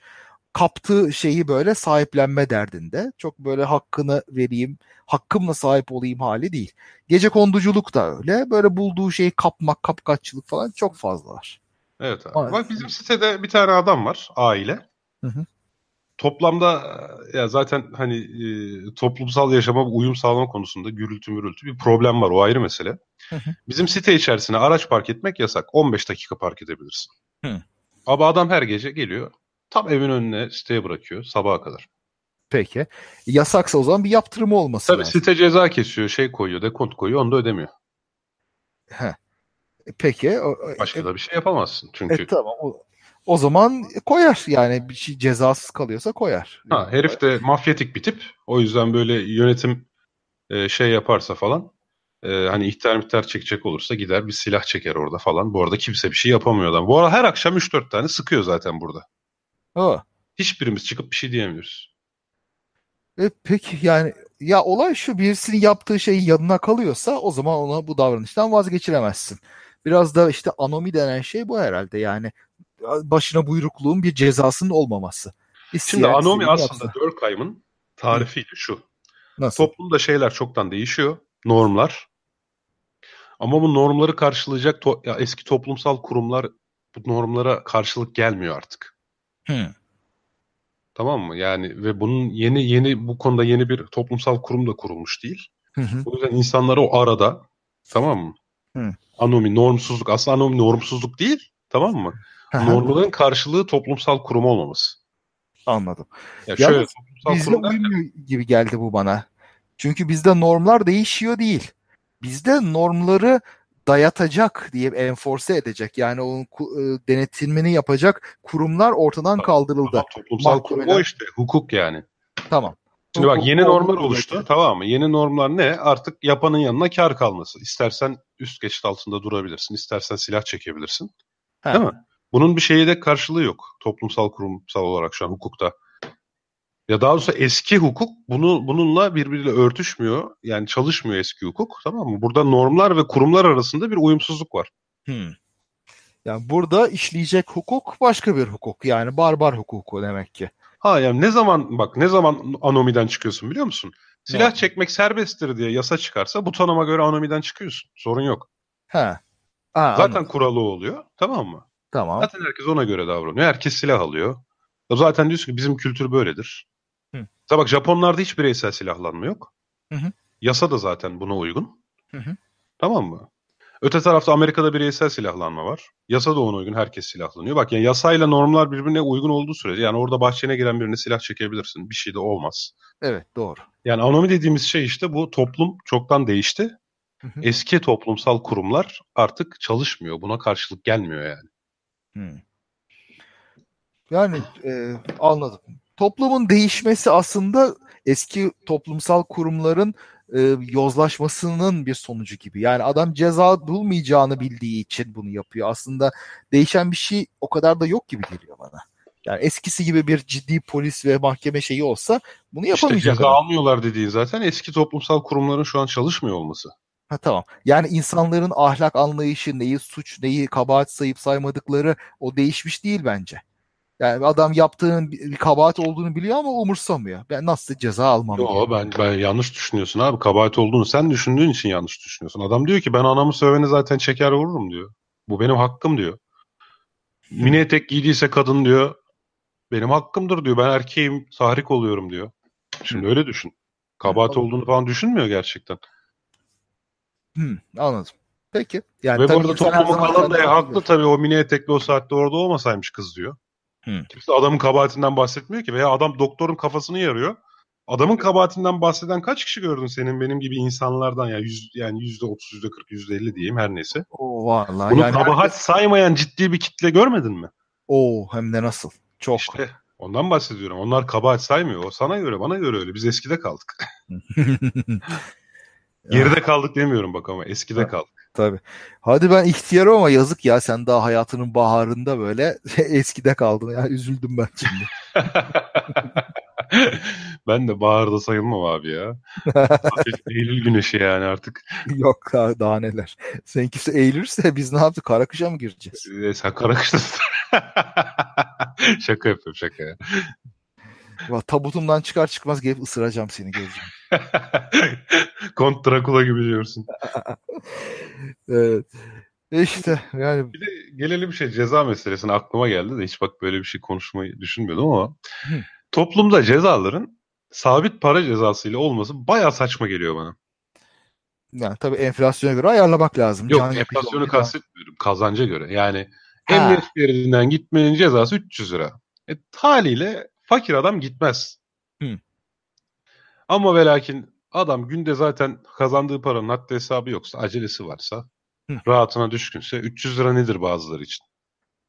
Kaptığı şeyi böyle sahiplenme derdinde. Çok böyle hakkını vereyim, hakkımla sahip olayım hali değil. Gece konduculuk da öyle. Böyle bulduğu şeyi kapmak, kapkaççılık falan çok fazla var. Evet abi. Evet. Bak bizim sitede bir tane adam var aile. Hı hı. Toplamda ya zaten hani e, toplumsal yaşama uyum sağlama konusunda gürültü mürültü bir problem var o ayrı mesele. Hı hı. Bizim site içerisine araç park etmek yasak. 15 dakika park edebilirsin. Hı. Ama adam her gece geliyor. Tam evin önüne siteye bırakıyor sabaha kadar. Peki. Yasaksa o zaman bir yaptırımı olması Tabii lazım. site ceza kesiyor, şey koyuyor, dekont koyuyor, onu da ödemiyor. He. Peki. o- o- Başka da bir şey yapamazsın çünkü. E, tamam. O, o zaman koyar yani bir şey cezasız kalıyorsa koyar. Ha, herif de mafyatik bir tip. O yüzden böyle yönetim e, şey yaparsa falan e, hani ihtar miktar çekecek olursa gider bir silah çeker orada falan. Bu arada kimse bir şey yapamıyor adam. Bu arada her akşam 3-4 tane sıkıyor zaten burada. Ha. Hiçbirimiz çıkıp bir şey diyemiyoruz. E, peki yani ya olay şu birisinin yaptığı şey yanına kalıyorsa o zaman ona bu davranıştan vazgeçiremezsin. Biraz da işte anomi denen şey bu herhalde yani başına buyrukluğun bir cezasının olmaması. Şimdi İsteyen anomi istediğini aslında yapsın. Durkheim'ın tarifiyle şu. Nasıl? Toplumda şeyler çoktan değişiyor. Normlar. Ama bu normları karşılayacak to- ya eski toplumsal kurumlar bu normlara karşılık gelmiyor artık. Hı. Tamam mı? Yani ve bunun yeni yeni bu konuda yeni bir toplumsal kurum da kurulmuş değil. Hı hı. O yüzden insanları o arada tamam mı? Hı. Anomi, normsuzluk. Aslında anomi normsuzluk değil. Tamam mı? Normların karşılığı toplumsal kurum olmaması. Anladım. Ya Yalnız şöyle Bizde uymuyor gibi geldi bu bana. Çünkü bizde normlar değişiyor değil. Bizde normları dayatacak diye enforce edecek. Yani onun e, denetimini yapacak kurumlar ortadan kaldırıldı. Ama toplumsal kurum o Mahkemeler- işte. Hukuk yani. Tamam. Şimdi bak Hukuk yeni normlar oluştu zaten. tamam mı? Yeni normlar ne? Artık yapanın yanına kar kalması. İstersen üst geçit altında durabilirsin. istersen silah çekebilirsin. Ha. Değil mi? Bunun bir şeyi de karşılığı yok. Toplumsal kurumsal olarak şu an hukukta. Ya daha doğrusu eski hukuk bunu bununla birbiriyle örtüşmüyor. Yani çalışmıyor eski hukuk. Tamam mı? Burada normlar ve kurumlar arasında bir uyumsuzluk var. Hmm. Yani burada işleyecek hukuk başka bir hukuk. Yani barbar hukuku demek ki. Ha yani ne zaman bak ne zaman anomiden çıkıyorsun biliyor musun? Silah Ne? çekmek serbesttir diye yasa çıkarsa bu tanıma göre anomiden çıkıyorsun. Sorun yok. Ha. Ha, Zaten anladım. kuralı oluyor. Tamam mı? Tamam. Zaten herkes ona göre davranıyor. Herkes silah alıyor. Zaten diyorsun ki bizim kültür böyledir. Mesela bak Japonlarda hiç bireysel silahlanma yok. Hı hı. Yasa da zaten buna uygun. Hı hı. Tamam mı? Öte tarafta Amerika'da bireysel silahlanma var. Yasa da ona uygun herkes silahlanıyor. Bak yani yasayla normlar birbirine uygun olduğu sürece yani orada bahçene giren birine silah çekebilirsin. Bir şey de olmaz. Evet doğru. Yani anomi dediğimiz şey işte bu toplum çoktan değişti. Hı hı. Eski toplumsal kurumlar artık çalışmıyor. Buna karşılık gelmiyor yani. Hı. Yani e, anladım. Toplumun değişmesi aslında eski toplumsal kurumların e, yozlaşmasının bir sonucu gibi. Yani adam ceza bulmayacağını bildiği için bunu yapıyor. Aslında değişen bir şey o kadar da yok gibi geliyor bana. Yani eskisi gibi bir ciddi polis ve mahkeme şeyi olsa bunu yapamayacak. İşte ceza almıyorlar dediğin zaten eski toplumsal kurumların şu an çalışmıyor olması. Ha tamam. Yani insanların ahlak anlayışı, neyi suç, neyi kabahat sayıp saymadıkları o değişmiş değil bence. Yani adam yaptığın bir kabahat olduğunu biliyor ama umursamıyor. Ben nasıl ceza almam Yo, ben, ben yanlış düşünüyorsun abi. Kabahat olduğunu sen düşündüğün için yanlış düşünüyorsun. Adam diyor ki ben anamı söveni zaten çeker vururum diyor. Bu benim hakkım diyor. Mini etek giydiyse kadın diyor. Benim hakkımdır diyor. Ben erkeğim, tahrik oluyorum diyor. Şimdi öyle düşün. Kabahat olduğunu falan düşünmüyor gerçekten. Hmm, anladım. Peki. Yani Ve bu arada toplumu kalan da haklı tabii o mini etekli o saatte orada olmasaymış kız diyor. Hmm. Kimse adamın kabahatinden bahsetmiyor ki veya adam doktorun kafasını yarıyor. Adamın kabahatinden bahseden kaç kişi gördün senin benim gibi insanlardan ya yüz, yani yüzde otuz, yüzde kırk, yüzde elli diyeyim her neyse. Oo, vallahi Bunu yani kabahat herkes... saymayan ciddi bir kitle görmedin mi? Oo hem de nasıl? Çok. İşte ondan bahsediyorum. Onlar kabahat saymıyor. O sana göre bana göre öyle. Biz eskide kaldık. [laughs] Geride kaldık demiyorum bak ama eskide kaldık. Tabii. Hadi ben ihtiyarım ama yazık ya sen daha hayatının baharında böyle [laughs] eskide kaldın. Ya üzüldüm ben şimdi. [laughs] ben de baharda sayılmam abi ya. [laughs] Eylül güneşi yani artık. Yok daha neler. Seninkisi Eylül'se biz ne yaptık? Karakışa mı gireceğiz? Ee, sen Karakış'tasın. şaka yapıyorum şaka ya. Tabutumdan çıkar çıkmaz gelip ısıracağım seni göreceğim. [laughs] Kont Dracula gibi diyorsun. [laughs] evet. E işte yani. Bir de gelelim şey ceza meselesine aklıma geldi de hiç bak böyle bir şey konuşmayı düşünmüyordum ama toplumda cezaların sabit para cezasıyla olması baya saçma geliyor bana. Yani tabii enflasyona göre ayarlamak lazım. Yok Can enflasyonu kastetmiyorum. Kazanca göre. Yani ha. emniyet şeridinden gitmenin cezası 300 lira. E, haliyle fakir adam gitmez. Hı. Ama ve lakin adam günde zaten kazandığı paranın haddi hesabı yoksa, acelesi varsa, Hı. rahatına düşkünse 300 lira nedir bazıları için?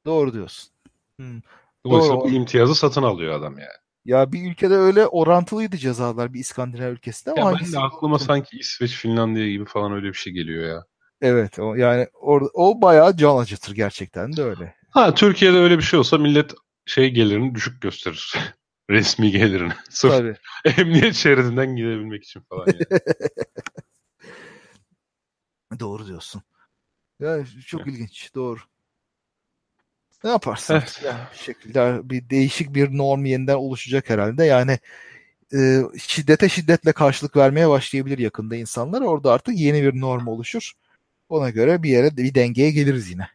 Doğru diyorsun. Hı. Oysa Doğru. bu imtiyazı satın alıyor adam yani. Ya bir ülkede öyle orantılıydı cezalar bir İskandinav ülkesinde ama ya ben de aklıma sanki İsveç, Finlandiya gibi falan öyle bir şey geliyor ya. Evet o yani or, o bayağı can acıtır gerçekten de öyle. Ha Türkiye'de öyle bir şey olsa millet şey gelirini düşük gösterir. [laughs] Resmi gelirini. [laughs] Sırf Tabii. [laughs] emniyet şeridinden gidebilmek için falan. Yani. Doğru diyorsun. Ya çok evet. ilginç. Doğru. Ne yaparsın? Evet. Yani bir şekilde bir değişik bir norm yeniden oluşacak herhalde. Yani e, şiddete şiddetle karşılık vermeye başlayabilir yakında insanlar. Orada artık yeni bir norm oluşur. Ona göre bir yere bir dengeye geliriz yine.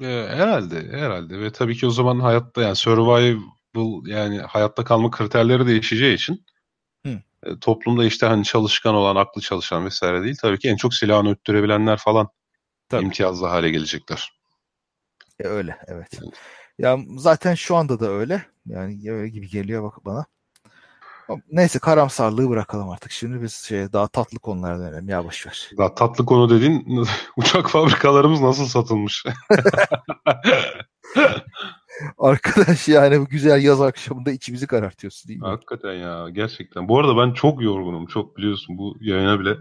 E, herhalde, herhalde ve tabii ki o zaman hayatta yani survival yani hayatta kalma kriterleri değişeceği için Hı. E, toplumda işte hani çalışkan olan, aklı çalışan vesaire değil. Tabii ki en çok silahını öttürebilenler falan tabii. imtiyazlı hale gelecekler. E, öyle, evet. evet. Ya zaten şu anda da öyle. Yani öyle gibi geliyor bak bana. Neyse karamsarlığı bırakalım artık. Şimdi biz şey daha tatlı konulara dönelim. Ya boş ver. Daha tatlı konu dediğin [laughs] uçak fabrikalarımız nasıl satılmış? [laughs] Arkadaş yani bu güzel yaz akşamında içimizi karartıyorsun değil mi? Hakikaten ya gerçekten. Bu arada ben çok yorgunum. Çok biliyorsun bu yayına bile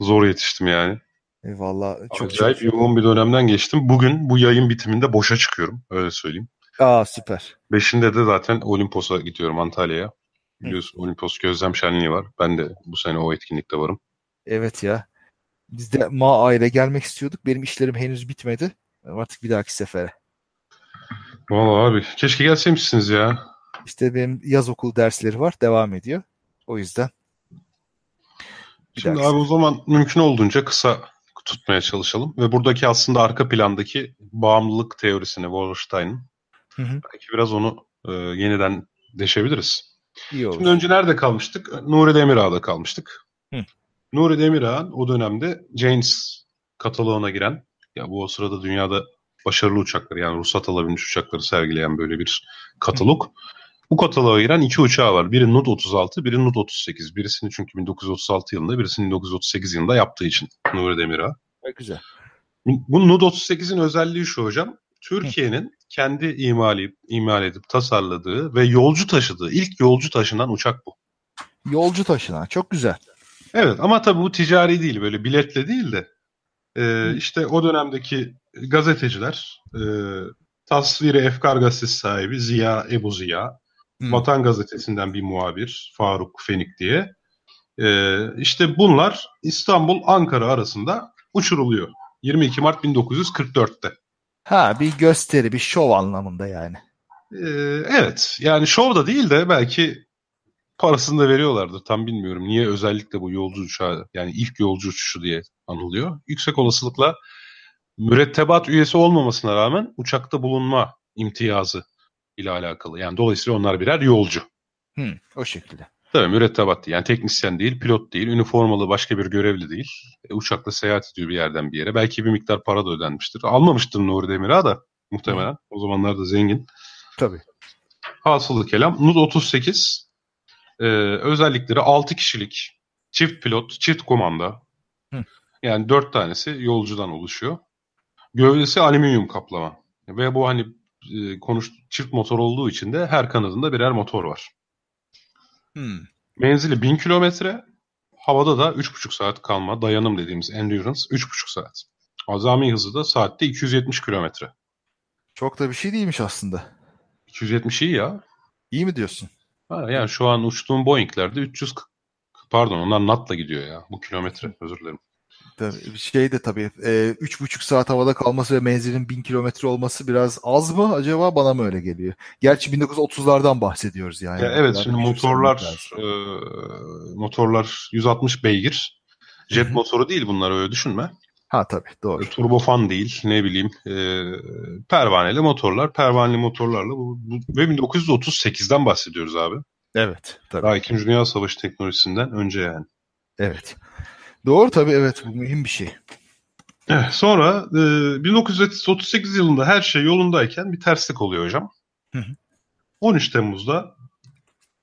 zor yetiştim yani. E valla çok Acayip çok yoğun bir dönemden geçtim. Bugün bu yayın bitiminde boşa çıkıyorum. Öyle söyleyeyim. Aa süper. Beşinde de zaten Olimpos'a gidiyorum Antalya'ya. Biliyorsun. Olimpos Gözlem Şenliği var. Ben de bu sene o etkinlikte varım. Evet ya. Biz de Ma aile gelmek istiyorduk. Benim işlerim henüz bitmedi. Artık bir dahaki sefere. Valla abi keşke gelseymişsiniz ya. İşte benim yaz okulu dersleri var. Devam ediyor. O yüzden. Şimdi abi o zaman mümkün olduğunca kısa tutmaya çalışalım. Ve buradaki aslında arka plandaki bağımlılık teorisini Wallerstein'in belki biraz onu e, yeniden deşebiliriz. İyi olur. Şimdi önce nerede kalmıştık? Nuri Demirağ'da kalmıştık. Hı. Nuri Demirağ'ın o dönemde Janes kataloğuna giren ya bu o sırada dünyada başarılı uçakları yani ruhsat alabilmiş uçakları sergileyen böyle bir katalog. Bu kataloğa giren iki uçağı var. Biri Nut 36, biri Nut 38. Birisini çünkü 1936 yılında, birisini 1938 yılında yaptığı için Nuri Demirağ. Güzel. Bu Nut 38'in özelliği şu hocam. Türkiye'nin kendi imal, imal edip tasarladığı ve yolcu taşıdığı, ilk yolcu taşınan uçak bu. Yolcu taşınan. Çok güzel. Evet ama tabii bu ticari değil. Böyle biletle değil de e, işte o dönemdeki gazeteciler e, Tasviri Efkar gazetesi sahibi Ziya Ebu Ziya, hmm. Vatan gazetesinden bir muhabir Faruk Fenik diye. E, işte bunlar İstanbul-Ankara arasında uçuruluyor. 22 Mart 1944'te. Ha bir gösteri, bir şov anlamında yani. Ee, evet. Yani şov da değil de belki parasını da veriyorlardır. Tam bilmiyorum. Niye özellikle bu yolcu uçağı yani ilk yolcu uçuşu diye anılıyor. Yüksek olasılıkla mürettebat üyesi olmamasına rağmen uçakta bulunma imtiyazı ile alakalı. Yani dolayısıyla onlar birer yolcu. Hı, o şekilde. Tabii mürettebat değil. Yani teknisyen değil, pilot değil, üniformalı başka bir görevli değil. E, uçakla seyahat ediyor bir yerden bir yere. Belki bir miktar para da ödenmiştir. Almamıştır Nuri Demirağ da muhtemelen. Hı. O zamanlar da zengin. Tabii. Hasılı kelam. Nud 38 e, özellikleri 6 kişilik çift pilot, çift kumanda. Hı. Yani 4 tanesi yolcudan oluşuyor. Gövdesi alüminyum kaplama. Ve bu hani e, konuş çift motor olduğu için de her kanadında birer motor var. Hmm. Menzili 1000 kilometre. Havada da 3,5 saat kalma dayanım dediğimiz endurance 3,5 saat. Azami hızı da saatte 270 kilometre. Çok da bir şey değilmiş aslında. 270 iyi ya. İyi mi diyorsun? Ha, yani şu an uçtuğum Boeing'lerde 300 pardon onlar natla gidiyor ya bu kilometre özür dilerim. Tabii, şey de tabii e, üç buçuk saat havada kalması ve menzilin bin kilometre olması biraz az mı acaba bana mı öyle geliyor? Gerçi 1930'lardan bahsediyoruz yani. Ya evet şimdi motorlar e, motorlar 160 beygir. Jet Hı-hı. motoru değil bunlar öyle düşünme. Ha tabii doğru. E, turbofan değil ne bileyim e, pervaneli motorlar. Pervaneli motorlarla bu, bu, ve 1938'den bahsediyoruz abi. Evet tabii. Daha 2. Dünya Savaşı teknolojisinden önce yani. Evet. Doğru tabii evet bu mühim bir şey. sonra e, 1938 yılında her şey yolundayken bir terslik oluyor hocam. Hı hı. 13 Temmuz'da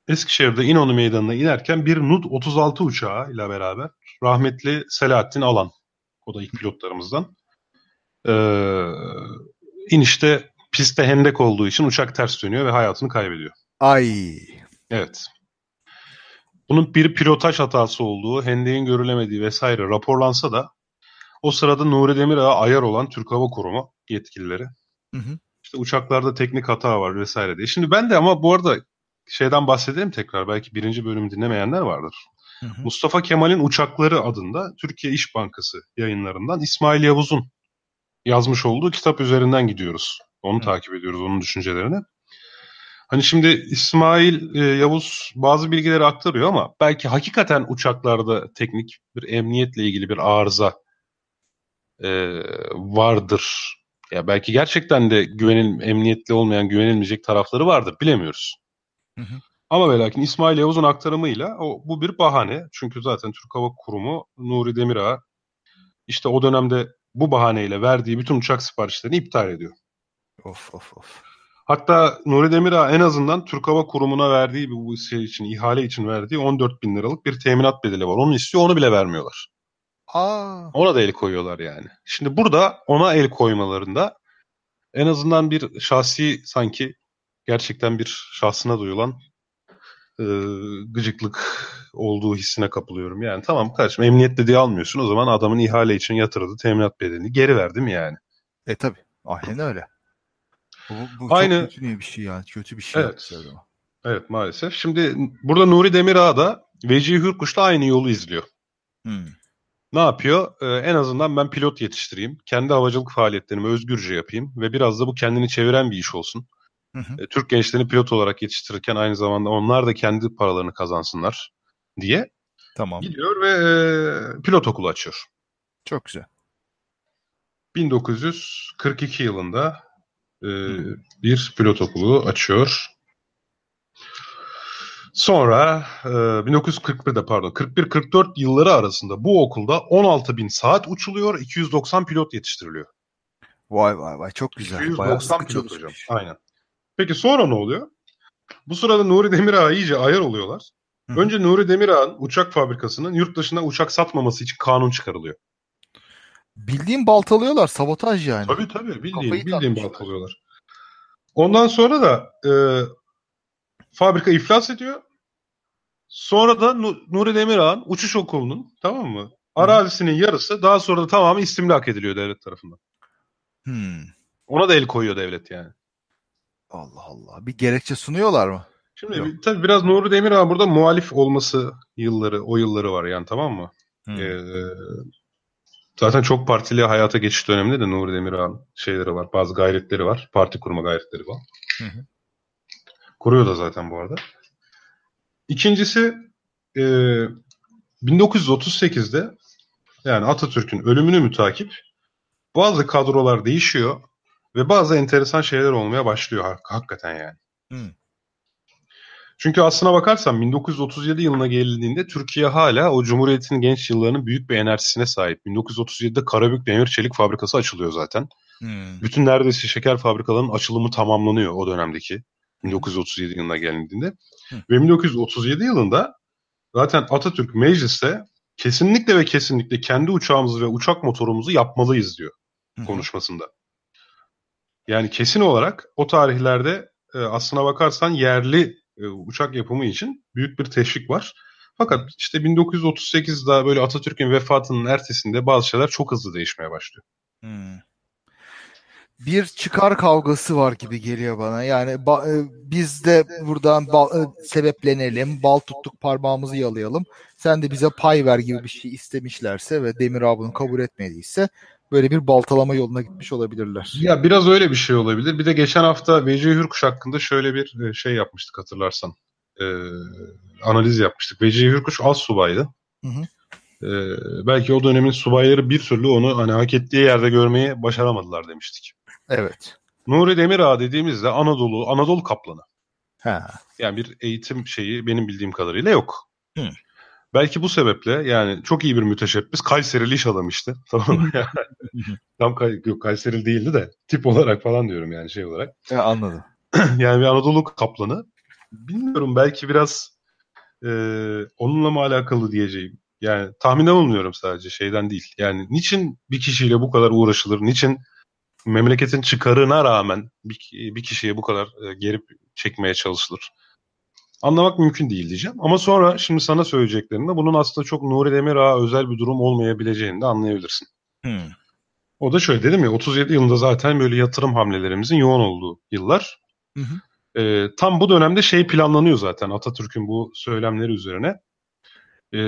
Eskişehir'de İnönü Meydanı'na inerken bir Nud 36 uçağı ile beraber rahmetli Selahattin Alan, o da ilk pilotlarımızdan, e, inişte pistte hendek olduğu için uçak ters dönüyor ve hayatını kaybediyor. Ay. Evet. Bunun bir pilotaj hatası olduğu, hendeğin görülemediği vesaire raporlansa da o sırada Nuri Demirağ'a ayar olan Türk Hava Kurumu yetkilileri. Hı hı. İşte uçaklarda teknik hata var vesaire diye. Şimdi ben de ama bu arada şeyden bahsedelim tekrar. Belki birinci bölümü dinlemeyenler vardır. Hı hı. Mustafa Kemal'in Uçakları adında Türkiye İş Bankası yayınlarından İsmail Yavuz'un yazmış olduğu kitap üzerinden gidiyoruz. Onu hı. takip ediyoruz, onun düşüncelerini. Hani şimdi İsmail e, Yavuz bazı bilgileri aktarıyor ama belki hakikaten uçaklarda teknik bir emniyetle ilgili bir arıza e, vardır. Ya belki gerçekten de güvenil emniyetli olmayan güvenilmeyecek tarafları vardır bilemiyoruz. Hı hı. Ama ve lakin İsmail Yavuz'un aktarımıyla o, bu bir bahane. Çünkü zaten Türk Hava Kurumu Nuri Demirağ işte o dönemde bu bahaneyle verdiği bütün uçak siparişlerini iptal ediyor. Of of of. Hatta Nuri Demirağ en azından Türk Hava Kurumu'na verdiği bu şey için, ihale için verdiği 14 bin liralık bir teminat bedeli var. Onu istiyor, onu bile vermiyorlar. Aa. Ona da el koyuyorlar yani. Şimdi burada ona el koymalarında en azından bir şahsi sanki gerçekten bir şahsına duyulan e, gıcıklık olduğu hissine kapılıyorum. Yani tamam kardeşim emniyet dediği almıyorsun o zaman adamın ihale için yatırdığı teminat bedelini geri verdim yani? E tabi. Aynen öyle. Bu, bu Aynı, çok kötü bir şey yani. Kötü bir şey. Evet. Evet maalesef. Şimdi burada Nuri Demirağ da Vecihi Hürkuş'la aynı yolu izliyor. Hmm. Ne yapıyor? Ee, en azından ben pilot yetiştireyim. Kendi havacılık faaliyetlerimi özgürce yapayım ve biraz da bu kendini çeviren bir iş olsun. Hı hı. Ee, Türk gençlerini pilot olarak yetiştirirken aynı zamanda onlar da kendi paralarını kazansınlar diye tamam. gidiyor ve e, pilot okulu açıyor. Çok güzel. 1942 yılında e, bir pilot okulu açıyor. Sonra e, 1941'de pardon 41-44 yılları arasında bu okulda 16 bin saat uçuluyor, 290 pilot yetiştiriliyor. Vay vay vay çok güzel. 290 pilot hocam. Aynen. Peki sonra ne oluyor? Bu sırada Nuri Demirağ iyice ayar oluyorlar. Hı. Önce Nuri Demirağ'ın uçak fabrikasının yurt dışına uçak satmaması için kanun çıkarılıyor. Bildiğin baltalıyorlar. Sabotaj yani. Tabii tabii. Bildiğin, bildiğin baltalıyorlar. Ondan sonra da e, fabrika iflas ediyor. Sonra da Nuri Demirağ'ın uçuş okulunun tamam mı? Arazisinin yarısı daha sonra da tamamı istimlak ediliyor devlet tarafından. Hmm. Ona da el koyuyor devlet yani. Allah Allah. Bir gerekçe sunuyorlar mı? Şimdi Yok. tabii biraz Nuri Demirağ burada muhalif olması yılları, o yılları var yani tamam mı? Hmm. Ee, zaten çok partili hayata geçiş döneminde de Nuri Demirağ'ın şeyleri var, bazı gayretleri var. Parti kurma gayretleri var. Hı hı. Kuruyor da zaten bu arada. İkincisi e, 1938'de yani Atatürk'ün ölümünü mütakip bazı kadrolar değişiyor ve bazı enteresan şeyler olmaya başlıyor hak- hakikaten yani. Hmm. Çünkü aslına bakarsan 1937 yılına gelindiğinde Türkiye hala o Cumhuriyet'in genç yıllarının büyük bir enerjisine sahip. 1937'de Karabük Demir Çelik Fabrikası açılıyor zaten. Hmm. Bütün neredeyse şeker fabrikalarının açılımı tamamlanıyor o dönemdeki. 1937 yılına gelindiğinde. Hı. Ve 1937 yılında zaten Atatürk mecliste kesinlikle ve kesinlikle kendi uçağımızı ve uçak motorumuzu yapmalıyız diyor konuşmasında. Yani kesin olarak o tarihlerde e, aslına bakarsan yerli e, uçak yapımı için büyük bir teşvik var. Fakat işte 1938'de böyle Atatürk'ün vefatının ertesinde bazı şeyler çok hızlı değişmeye başlıyor. Hmm bir çıkar kavgası var gibi geliyor bana. Yani ba- e, biz de buradan ba- e, sebeplenelim, bal tuttuk parmağımızı yalayalım. Sen de bize pay ver gibi bir şey istemişlerse ve Demir abinin kabul etmediyse böyle bir baltalama yoluna gitmiş olabilirler. Ya biraz öyle bir şey olabilir. Bir de geçen hafta VC Hürkuş hakkında şöyle bir e, şey yapmıştık hatırlarsan. Ee, analiz yapmıştık. VC Hürkuş az subaydı. Hı hı. Ee, belki o dönemin subayları bir türlü onu hani hak ettiği yerde görmeyi başaramadılar demiştik. Evet. Nuri Demirağ dediğimizde Anadolu, Anadolu kaplanı. Ha. Yani bir eğitim şeyi benim bildiğim kadarıyla yok. Hı. Belki bu sebeple yani çok iyi bir müteşebbis. Kayserili iş adam işte. [laughs] Tamam mı? Tam Kay yok, Kayserili değildi de tip olarak falan diyorum yani şey olarak. Ya, anladım. [clears throat] yani bir Anadolu kaplanı. Bilmiyorum belki biraz e, onunla mı alakalı diyeceğim. Yani tahminde bulmuyorum sadece şeyden değil. Yani niçin bir kişiyle bu kadar uğraşılır? Niçin memleketin çıkarına rağmen bir, bir kişiye bu kadar e, gerip çekmeye çalışılır. Anlamak mümkün değil diyeceğim. Ama sonra şimdi sana söyleyeceklerimde bunun aslında çok Nuri Demirağ'a özel bir durum olmayabileceğini de anlayabilirsin. Hmm. O da şöyle dedim ya 37 yılında zaten böyle yatırım hamlelerimizin yoğun olduğu yıllar. Hı hı. E, tam bu dönemde şey planlanıyor zaten Atatürk'ün bu söylemleri üzerine. E,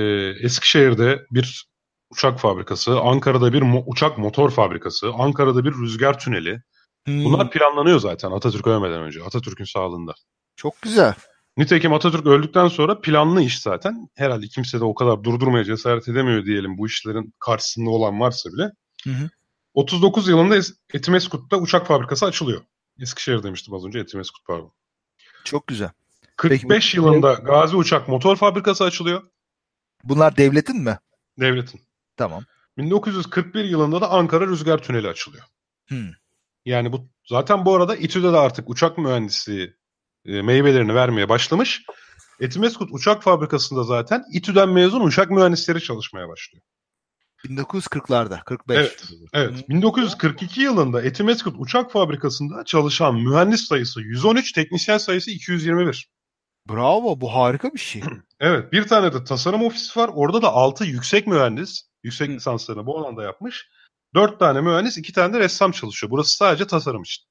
Eskişehir'de bir uçak fabrikası, Ankara'da bir mo- uçak motor fabrikası, Ankara'da bir rüzgar tüneli. Hmm. Bunlar planlanıyor zaten Atatürk ölmeden önce, Atatürk'ün sağlığında. Çok güzel. Nitekim Atatürk öldükten sonra planlı iş zaten. Herhalde kimse de o kadar durdurmaya cesaret edemiyor diyelim bu işlerin karşısında olan varsa bile. Hı hı. 39 yılında Etimeskut'ta uçak fabrikası açılıyor. Eskişehir demiştim az önce Etimeskut pardon. Çok güzel. 45 Peki, yılında Gazi Uçak Motor Fabrikası açılıyor. Bunlar devletin mi? Devletin. Tamam. 1941 yılında da Ankara Rüzgar Tüneli açılıyor. Hmm. Yani bu zaten bu arada İTÜ'de de artık uçak mühendisliği e, meyvelerini vermeye başlamış. Etimeskut Uçak Fabrikası'nda zaten İTÜ'den mezun uçak mühendisleri çalışmaya başlıyor. 1940'larda, 45. Evet, evet. 1942 yılında Etimeskut Uçak Fabrikası'nda çalışan mühendis sayısı 113, teknisyen sayısı 221. Bravo, bu harika bir şey. [clears throat] evet, bir tane de tasarım ofisi var. Orada da 6 yüksek mühendis, yüksek Hı. lisanslarını bu alanda yapmış. 4 tane mühendis, 2 tane de ressam çalışıyor. Burası sadece tasarım için.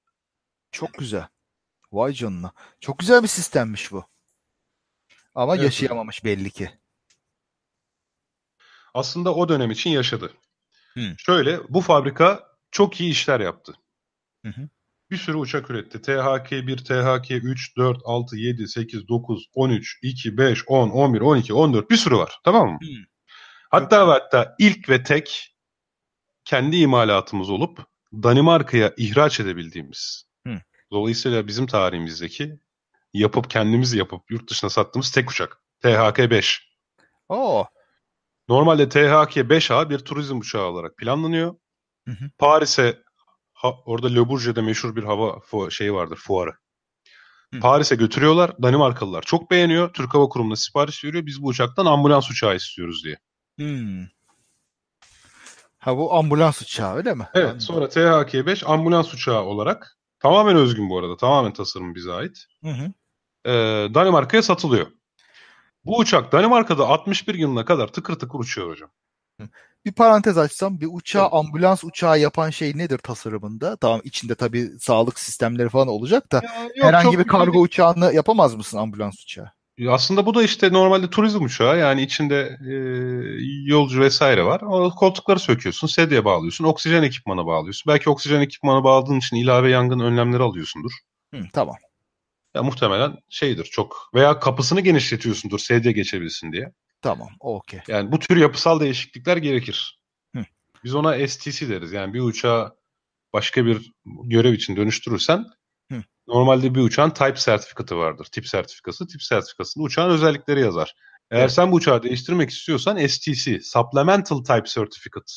Çok güzel. Vay canına. Çok güzel bir sistemmiş bu. Ama evet, yaşayamamış belli ki. Aslında o dönem için yaşadı. Hı. Şöyle, bu fabrika çok iyi işler yaptı. Hı hı bir sürü uçak üretti. THK1, THK3, 4, 6, 7, 8, 9, 13, 2, 5, 10, 11, 12, 14 bir sürü var. Tamam mı? Hatta ve hatta ilk ve tek kendi imalatımız olup Danimarka'ya ihraç edebildiğimiz. Dolayısıyla bizim tarihimizdeki yapıp kendimiz yapıp yurt dışına sattığımız tek uçak. THK-5. Oo. Normalde THK-5A bir turizm uçağı olarak planlanıyor. Hı hı. Paris'e ha, orada Le Bourget'de meşhur bir hava fu- şeyi vardır fuarı. Paris'e götürüyorlar. Danimarkalılar çok beğeniyor. Türk Hava Kurumu'na sipariş veriyor. Biz bu uçaktan ambulans uçağı istiyoruz diye. Hmm. Ha bu ambulans uçağı öyle mi? Evet. Sonra THK-5 ambulans uçağı olarak tamamen özgün bu arada. Tamamen tasarım bize ait. Hı hı. Ee, Danimarka'ya satılıyor. Bu uçak Danimarka'da 61 yılına kadar tıkır tıkır uçuyor hocam. Bir parantez açsam bir uçağı evet. ambulans uçağı yapan şey nedir tasarımında? Tamam içinde tabii sağlık sistemleri falan olacak da ya, yok, herhangi bir kargo bir... uçağını yapamaz mısın ambulans uçağı? Aslında bu da işte normalde turizm uçağı yani içinde e, yolcu vesaire var. O koltukları söküyorsun, sedyeye bağlıyorsun, oksijen ekipmanı bağlıyorsun. Belki oksijen ekipmanı bağladığın için ilave yangın önlemleri alıyorsundur. Hı, tamam. Ya muhtemelen şeydir çok veya kapısını genişletiyorsundur sedye geçebilsin diye. Tamam, okey. Yani bu tür yapısal değişiklikler gerekir. Hı. Biz ona STC deriz. Yani bir uçağı başka bir görev için dönüştürürsen. Normalde bir uçağın type sertifikatı vardır. Tip sertifikası. Tip sertifikasında uçağın özellikleri yazar. Eğer evet. sen bu uçağı değiştirmek istiyorsan STC, Supplemental Type Certificate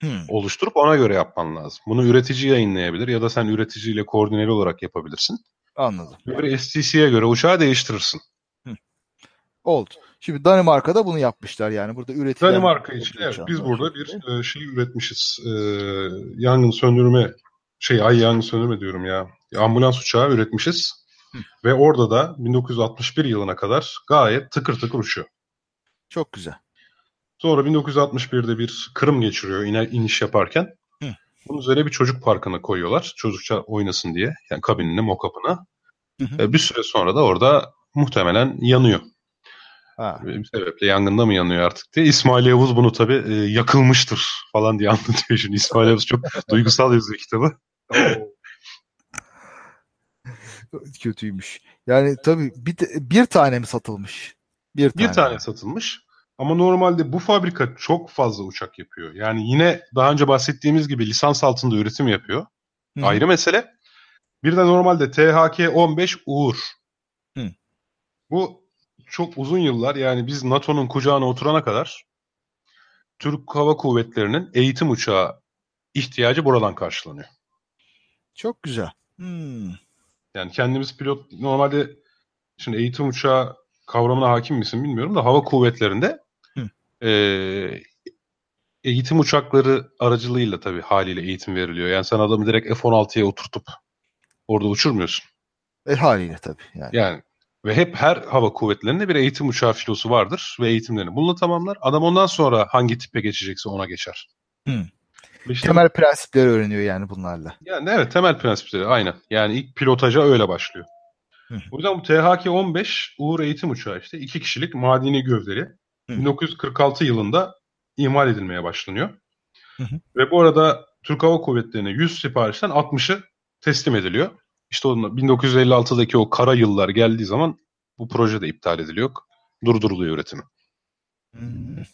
hmm. oluşturup ona göre yapman lazım. Bunu üretici yayınlayabilir ya da sen üreticiyle koordineli olarak yapabilirsin. Anladım. Göre STC'ye göre uçağı değiştirirsin. Hmm. Oldu. Şimdi Danimarka'da bunu yapmışlar yani burada üretilen... Danimarka için evet biz burada bir e, şey üretmişiz. E, yangın söndürme şey ay yangın söndürme diyorum ya. Ambulans uçağı üretmişiz. Hı. Ve orada da 1961 yılına kadar gayet tıkır tıkır uçuyor. Çok güzel. Sonra 1961'de bir kırım geçiriyor iner, iniş yaparken. Hı. Bunun üzerine bir çocuk parkına koyuyorlar. Çocukça oynasın diye. Yani kabinine, mokapına. E, bir süre sonra da orada muhtemelen yanıyor. Ha. Bir sebeple yangında mı yanıyor artık diye. İsmail Yavuz bunu tabii e, yakılmıştır falan diye [laughs] anlatıyor şimdi. İsmail Yavuz çok duygusal yazıyor kitabı. Kötüymüş. Yani tabii bir, bir tane mi satılmış? Bir tane. Bir tane satılmış. Ama normalde bu fabrika çok fazla uçak yapıyor. Yani yine daha önce bahsettiğimiz gibi lisans altında üretim yapıyor. Hı. Ayrı mesele. Bir de normalde THK-15 Uğur. Hı. Bu çok uzun yıllar yani biz NATO'nun kucağına oturana kadar Türk Hava Kuvvetleri'nin eğitim uçağı ihtiyacı buradan karşılanıyor. Çok güzel. Hmm. Yani kendimiz pilot normalde şimdi eğitim uçağı kavramına hakim misin bilmiyorum da hava kuvvetlerinde e, eğitim uçakları aracılığıyla tabii haliyle eğitim veriliyor. Yani sen adamı direkt F-16'ya oturtup orada uçurmuyorsun. E haliyle tabii. Yani. yani ve hep her hava kuvvetlerinde bir eğitim uçağı filosu vardır ve eğitimlerini bununla tamamlar. Adam ondan sonra hangi tipe geçecekse ona geçer. Hmm. İşte, temel prensipleri öğreniyor yani bunlarla. Yani evet temel prensipleri aynen. Yani ilk pilotaja öyle başlıyor. Hı. O yüzden bu THK-15 Uğur eğitim uçağı işte iki kişilik madeni gövdeli. Hı. 1946 yılında imal edilmeye başlanıyor. Hı hı. Ve bu arada Türk Hava Kuvvetleri'ne 100 siparişten 60'ı teslim ediliyor. İşte onun 1956'daki o kara yıllar geldiği zaman bu proje de iptal ediliyor. Durduruluyor üretimi. Hmm.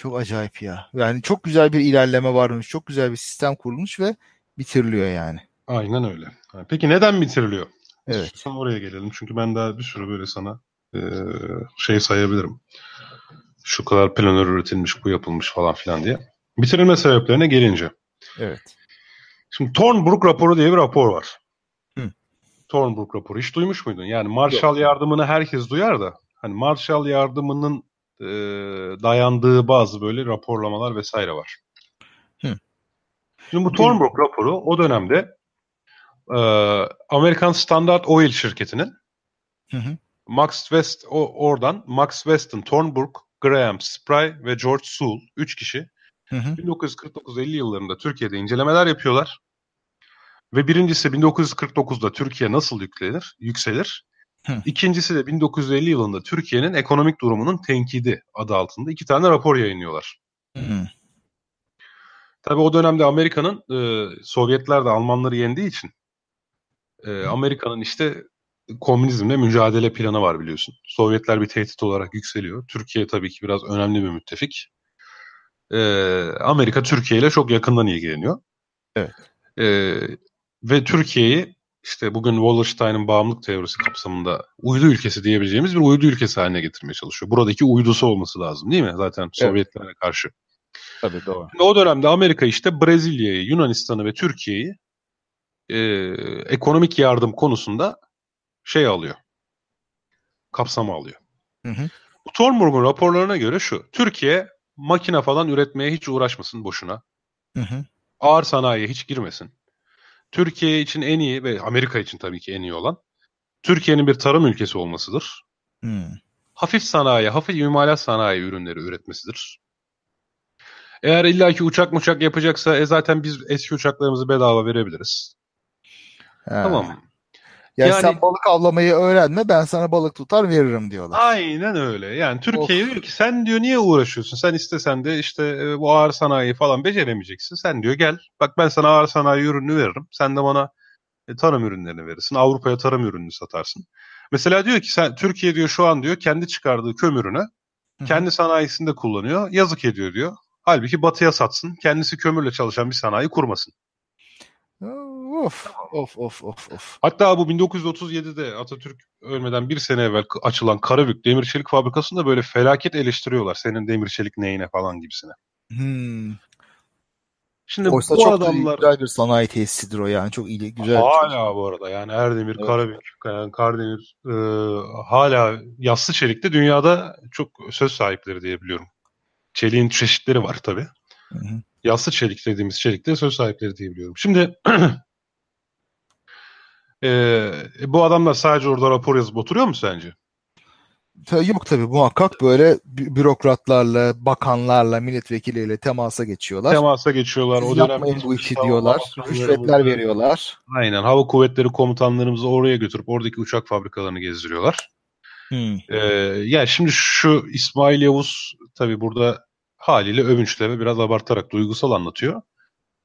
Çok acayip ya. Yani çok güzel bir ilerleme varmış. Çok güzel bir sistem kurulmuş ve bitiriliyor yani. Aynen öyle. Peki neden bitiriliyor? Evet. Sonra oraya gelelim. Çünkü ben daha bir sürü böyle sana e, şey sayabilirim. Şu kadar planör üretilmiş, bu yapılmış falan filan diye. Bitirilme sebeplerine gelince. Evet. Şimdi Thornbrook raporu diye bir rapor var. Hı. Thornbrook raporu. Hiç duymuş muydun? Yani Marshall Yok. yardımını herkes duyar da hani Marshall yardımının e, dayandığı bazı böyle raporlamalar vesaire var. Hı. Şimdi bu Thornbrook raporu o dönemde e, Amerikan Standard Oil şirketinin hı hı. Max West o, oradan Max Weston, Thornbrook, Graham, Spry ve George Sewell 3 kişi 1949-50 yıllarında Türkiye'de incelemeler yapıyorlar. Ve birincisi 1949'da Türkiye nasıl yüklenir, yükselir? Hı. İkincisi de 1950 yılında Türkiye'nin ekonomik durumunun tenkidi adı altında iki tane rapor yayınlıyorlar. Hı. Tabii o dönemde Amerika'nın e, Sovyetler de Almanları yendiği için e, Amerika'nın işte komünizmle mücadele planı var biliyorsun. Sovyetler bir tehdit olarak yükseliyor. Türkiye tabii ki biraz önemli bir müttefik. E, Amerika Türkiye ile çok yakından ilgileniyor. Evet. E, ve Türkiye'yi işte bugün Wallerstein'in bağımlılık teorisi kapsamında uydu ülkesi diyebileceğimiz bir uydu ülkesi haline getirmeye çalışıyor. Buradaki uydusu olması lazım değil mi? Zaten evet. Sovyetlere karşı. Tabii doğru. O dönemde Amerika işte Brezilya'yı, Yunanistan'ı ve Türkiye'yi e, ekonomik yardım konusunda şey alıyor. Kapsama alıyor. Hı hı. Bu Thornburg'un raporlarına göre şu. Türkiye makine falan üretmeye hiç uğraşmasın boşuna. Hı hı. Ağır sanayiye hiç girmesin. Türkiye için en iyi ve Amerika için tabii ki en iyi olan Türkiye'nin bir tarım ülkesi olmasıdır. Hmm. Hafif sanayi, hafif imalat sanayi ürünleri üretmesidir. Eğer illaki uçak uçak yapacaksa e zaten biz eski uçaklarımızı bedava verebiliriz. Ha. Tamam. Yani, yani sen balık avlamayı öğrenme ben sana balık tutar veririm diyorlar. Aynen öyle. Yani Türkiye diyor ki sen diyor niye uğraşıyorsun? Sen istesen de işte e, bu ağır sanayi falan beceremeyeceksin. Sen diyor gel bak ben sana ağır sanayi ürünü veririm. Sen de bana e, tarım ürünlerini verirsin. Avrupa'ya tarım ürünü satarsın. Mesela diyor ki sen Türkiye diyor şu an diyor kendi çıkardığı kömürünü kendi sanayisinde kullanıyor. Yazık ediyor diyor. Halbuki batıya satsın. Kendisi kömürle çalışan bir sanayi kurmasın. Of of of of of. Hatta bu 1937'de Atatürk ölmeden bir sene evvel açılan Karabük Demir Çelik Fabrikası'nda böyle felaket eleştiriyorlar. Senin demir çelik neyine falan gibisine. Hmm. Şimdi Oysa bu çok adamlar güzel bir sanayi tesisidir o yani çok iyi güzel. Hala bu arada yani Erdemir, evet. Karabük, yani Kardemir e, hala yassı çelikte dünyada çok söz sahipleri diye biliyorum. Çeliğin çeşitleri var tabi. Yassı çelik dediğimiz çelikte söz sahipleri diye biliyorum. Şimdi [clears throat] e, bu adamlar sadece orada rapor yazıp oturuyor mu sence? Yok tabii muhakkak böyle bürokratlarla, bakanlarla, milletvekilleriyle temasa geçiyorlar. Temasa geçiyorlar. Siz o yapmayın bu işi diyorlar. Rüşvetler veriyorlar. Aynen. Hava kuvvetleri komutanlarımızı oraya götürüp oradaki uçak fabrikalarını gezdiriyorlar. Hmm. Ee, yani şimdi şu İsmail Yavuz tabii burada haliyle övünçle biraz abartarak duygusal anlatıyor.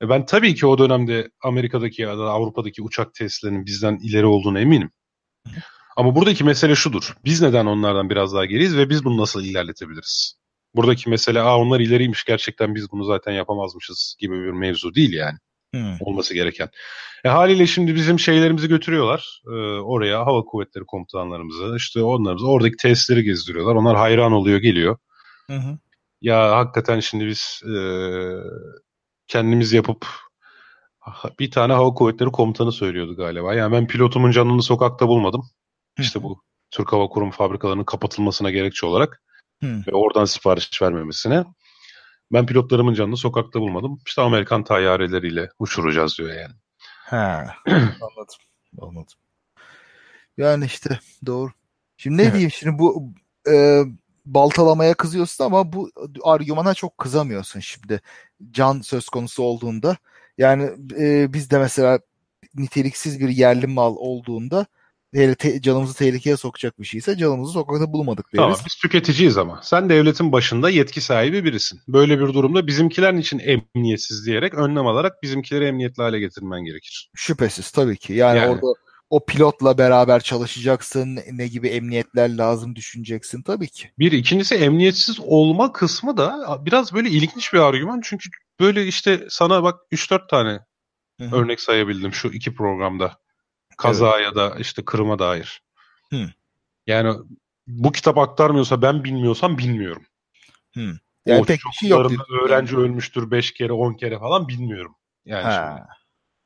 E ben tabii ki o dönemde Amerika'daki ya da Avrupa'daki uçak testlerinin bizden ileri olduğunu eminim. Ama buradaki mesele şudur. Biz neden onlardan biraz daha geriyiz ve biz bunu nasıl ilerletebiliriz? Buradaki mesele Aa, onlar ileriymiş gerçekten biz bunu zaten yapamazmışız gibi bir mevzu değil yani. Hmm. Olması gereken. E, haliyle şimdi bizim şeylerimizi götürüyorlar e, oraya hava kuvvetleri komutanlarımızı işte onlarımızı oradaki testleri gezdiriyorlar. Onlar hayran oluyor geliyor. Hı hı. Ya hakikaten şimdi biz e, kendimiz yapıp bir tane hava kuvvetleri komutanı söylüyordu galiba. Yani ben pilotumun canını sokakta bulmadım. İşte bu Türk Hava Kurum fabrikalarının kapatılmasına gerekçe olarak Hı. ve oradan sipariş vermemesine. Ben pilotlarımın canını sokakta bulmadım. İşte Amerikan tayyareleriyle uçuracağız diyor yani. Ha, [clears throat] anladım. Anladım. Yani işte doğru. Şimdi ne evet. diyeyim şimdi bu e, baltalamaya kızıyorsun ama bu argümana çok kızamıyorsun şimdi. Can söz konusu olduğunda. Yani e, biz de mesela niteliksiz bir yerli mal olduğunda hele te- canımızı tehlikeye sokacak bir şeyse canımızı sokakta bulmadık deriz. Tamam, biz tüketiciyiz ama. Sen devletin başında yetki sahibi birisin. Böyle bir durumda bizimkiler için emniyetsiz diyerek önlem alarak bizimkileri emniyetli hale getirmen gerekir. Şüphesiz tabii ki. Yani, yani. orada o pilotla beraber çalışacaksın. Ne gibi emniyetler lazım düşüneceksin tabii ki. Bir ikincisi emniyetsiz olma kısmı da biraz böyle ilginç bir argüman. Çünkü böyle işte sana bak 3-4 tane Hı-hı. örnek sayabildim şu iki programda. Kaza evet. ya da işte kırıma dair. Hı. Yani bu kitap aktarmıyorsa ben bilmiyorsam bilmiyorum. Hı. Yani o pek bir şey yok. Öğrenci ölmüştür 5 kere 10 kere falan bilmiyorum. Yani ha.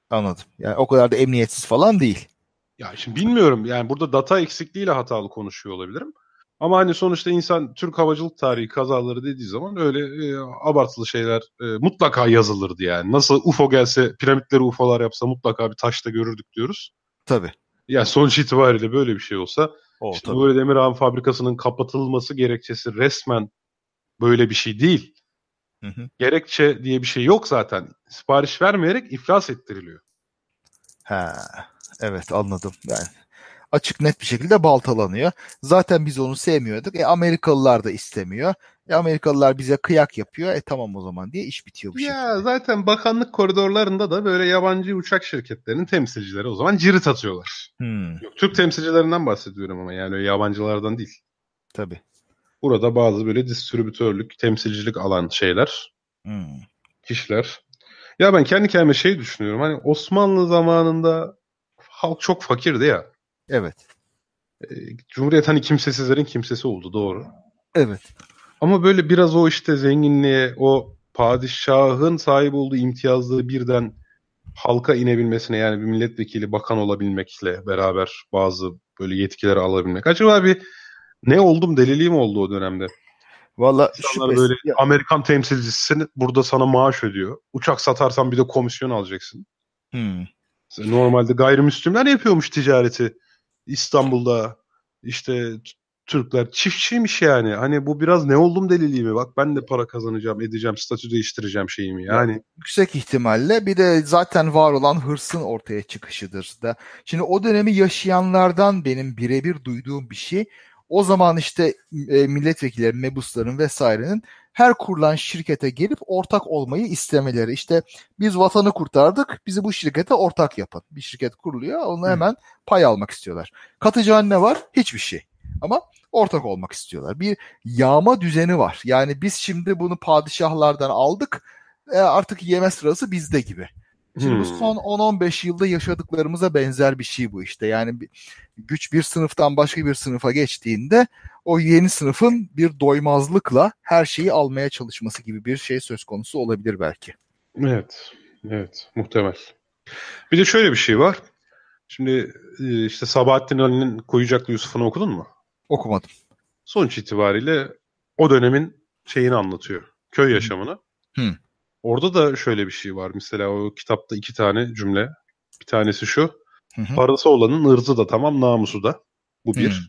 Anladım. Yani o kadar da emniyetsiz falan değil. Ya şimdi bilmiyorum yani burada data eksikliğiyle hatalı konuşuyor olabilirim. Ama hani sonuçta insan Türk havacılık tarihi kazaları dediği zaman öyle e, abartılı şeyler e, mutlaka yazılırdı yani. Nasıl UFO gelse piramitleri UFO'lar yapsa mutlaka bir taşta görürdük diyoruz. Tabii. Yani sonuç itibariyle böyle bir şey olsa o, işte tabii. böyle Demirhan fabrikasının kapatılması gerekçesi resmen böyle bir şey değil. Hı hı. Gerekçe diye bir şey yok zaten. Sipariş vermeyerek iflas ettiriliyor. Ha. Evet anladım yani. Açık net bir şekilde baltalanıyor. Zaten biz onu sevmiyorduk. E Amerikalılar da istemiyor. E Amerikalılar bize kıyak yapıyor. E tamam o zaman diye iş bitiyor bu ya, şekilde. Zaten bakanlık koridorlarında da böyle yabancı uçak şirketlerinin temsilcileri o zaman cirit atıyorlar. Hmm. Yok, Türk temsilcilerinden bahsediyorum ama yani yabancılardan değil. Tabii. Burada bazı böyle distribütörlük, temsilcilik alan şeyler, hmm. kişiler. Ya ben kendi kendime şey düşünüyorum. Hani Osmanlı zamanında halk çok fakirdi ya. Evet. E, Cumhuriyet hani kimsesizlerin kimsesi oldu doğru. Evet. Ama böyle biraz o işte zenginliğe, o padişahın sahip olduğu imtiyazları birden halka inebilmesine yani bir milletvekili bakan olabilmekle beraber bazı böyle yetkileri alabilmek. Acaba bir ne oldum deliliğim oldu o dönemde. Valla İnsanlar böyle ya. Amerikan temsilcisisin burada sana maaş ödüyor. Uçak satarsan bir de komisyon alacaksın. Hmm. Normalde gayrimüslimler yapıyormuş ticareti. İstanbul'da işte Türkler çiftçiymiş yani. Hani bu biraz ne oldum deliliği mi? Bak ben de para kazanacağım, edeceğim, statü değiştireceğim şeyimi yani. Yüksek ihtimalle bir de zaten var olan hırsın ortaya çıkışıdır da. Şimdi o dönemi yaşayanlardan benim birebir duyduğum bir şey. O zaman işte e, milletvekilleri, mebusların vesairenin her kurulan şirkete gelip ortak olmayı istemeleri. İşte biz vatanı kurtardık, bizi bu şirkete ortak yapın. Bir şirket kuruluyor, onu hemen pay almak istiyorlar. Katıcı ne var? Hiçbir şey. Ama ortak olmak istiyorlar. Bir yağma düzeni var. Yani biz şimdi bunu padişahlardan aldık. E, artık yeme sırası bizde gibi. Şimdi hmm. bu son 10-15 yılda yaşadıklarımıza benzer bir şey bu işte. Yani bir, güç bir sınıftan başka bir sınıfa geçtiğinde o yeni sınıfın bir doymazlıkla her şeyi almaya çalışması gibi bir şey söz konusu olabilir belki. Evet, evet muhtemel. Bir de şöyle bir şey var. Şimdi e, işte Sabahattin Ali'nin Koyucaklı Yusuf'unu okudun mu? Okumadım. Sonuç itibariyle o dönemin şeyini anlatıyor. Köy yaşamını. Hı. Orada da şöyle bir şey var. Mesela o kitapta iki tane cümle. Bir tanesi şu. Hı hı. Parası olanın ırzı da tamam, namusu da. Bu bir. Hı.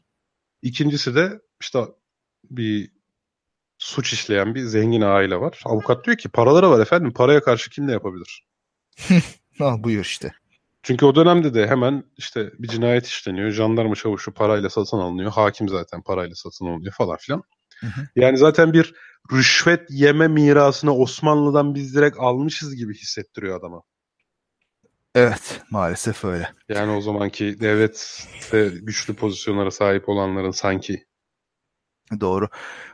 İkincisi de işte bir suç işleyen bir zengin aile var. Avukat diyor ki paraları var efendim. Paraya karşı kim ne yapabilir? [laughs] ah buyur işte. Çünkü o dönemde de hemen işte bir cinayet işleniyor. Jandarma çavuşu parayla satın alınıyor. Hakim zaten parayla satın alınıyor falan filan. Hı hı. Yani zaten bir rüşvet yeme mirasını Osmanlı'dan biz direkt almışız gibi hissettiriyor adama. Evet maalesef öyle. Yani o zamanki devlet ve güçlü pozisyonlara sahip olanların sanki. Doğru.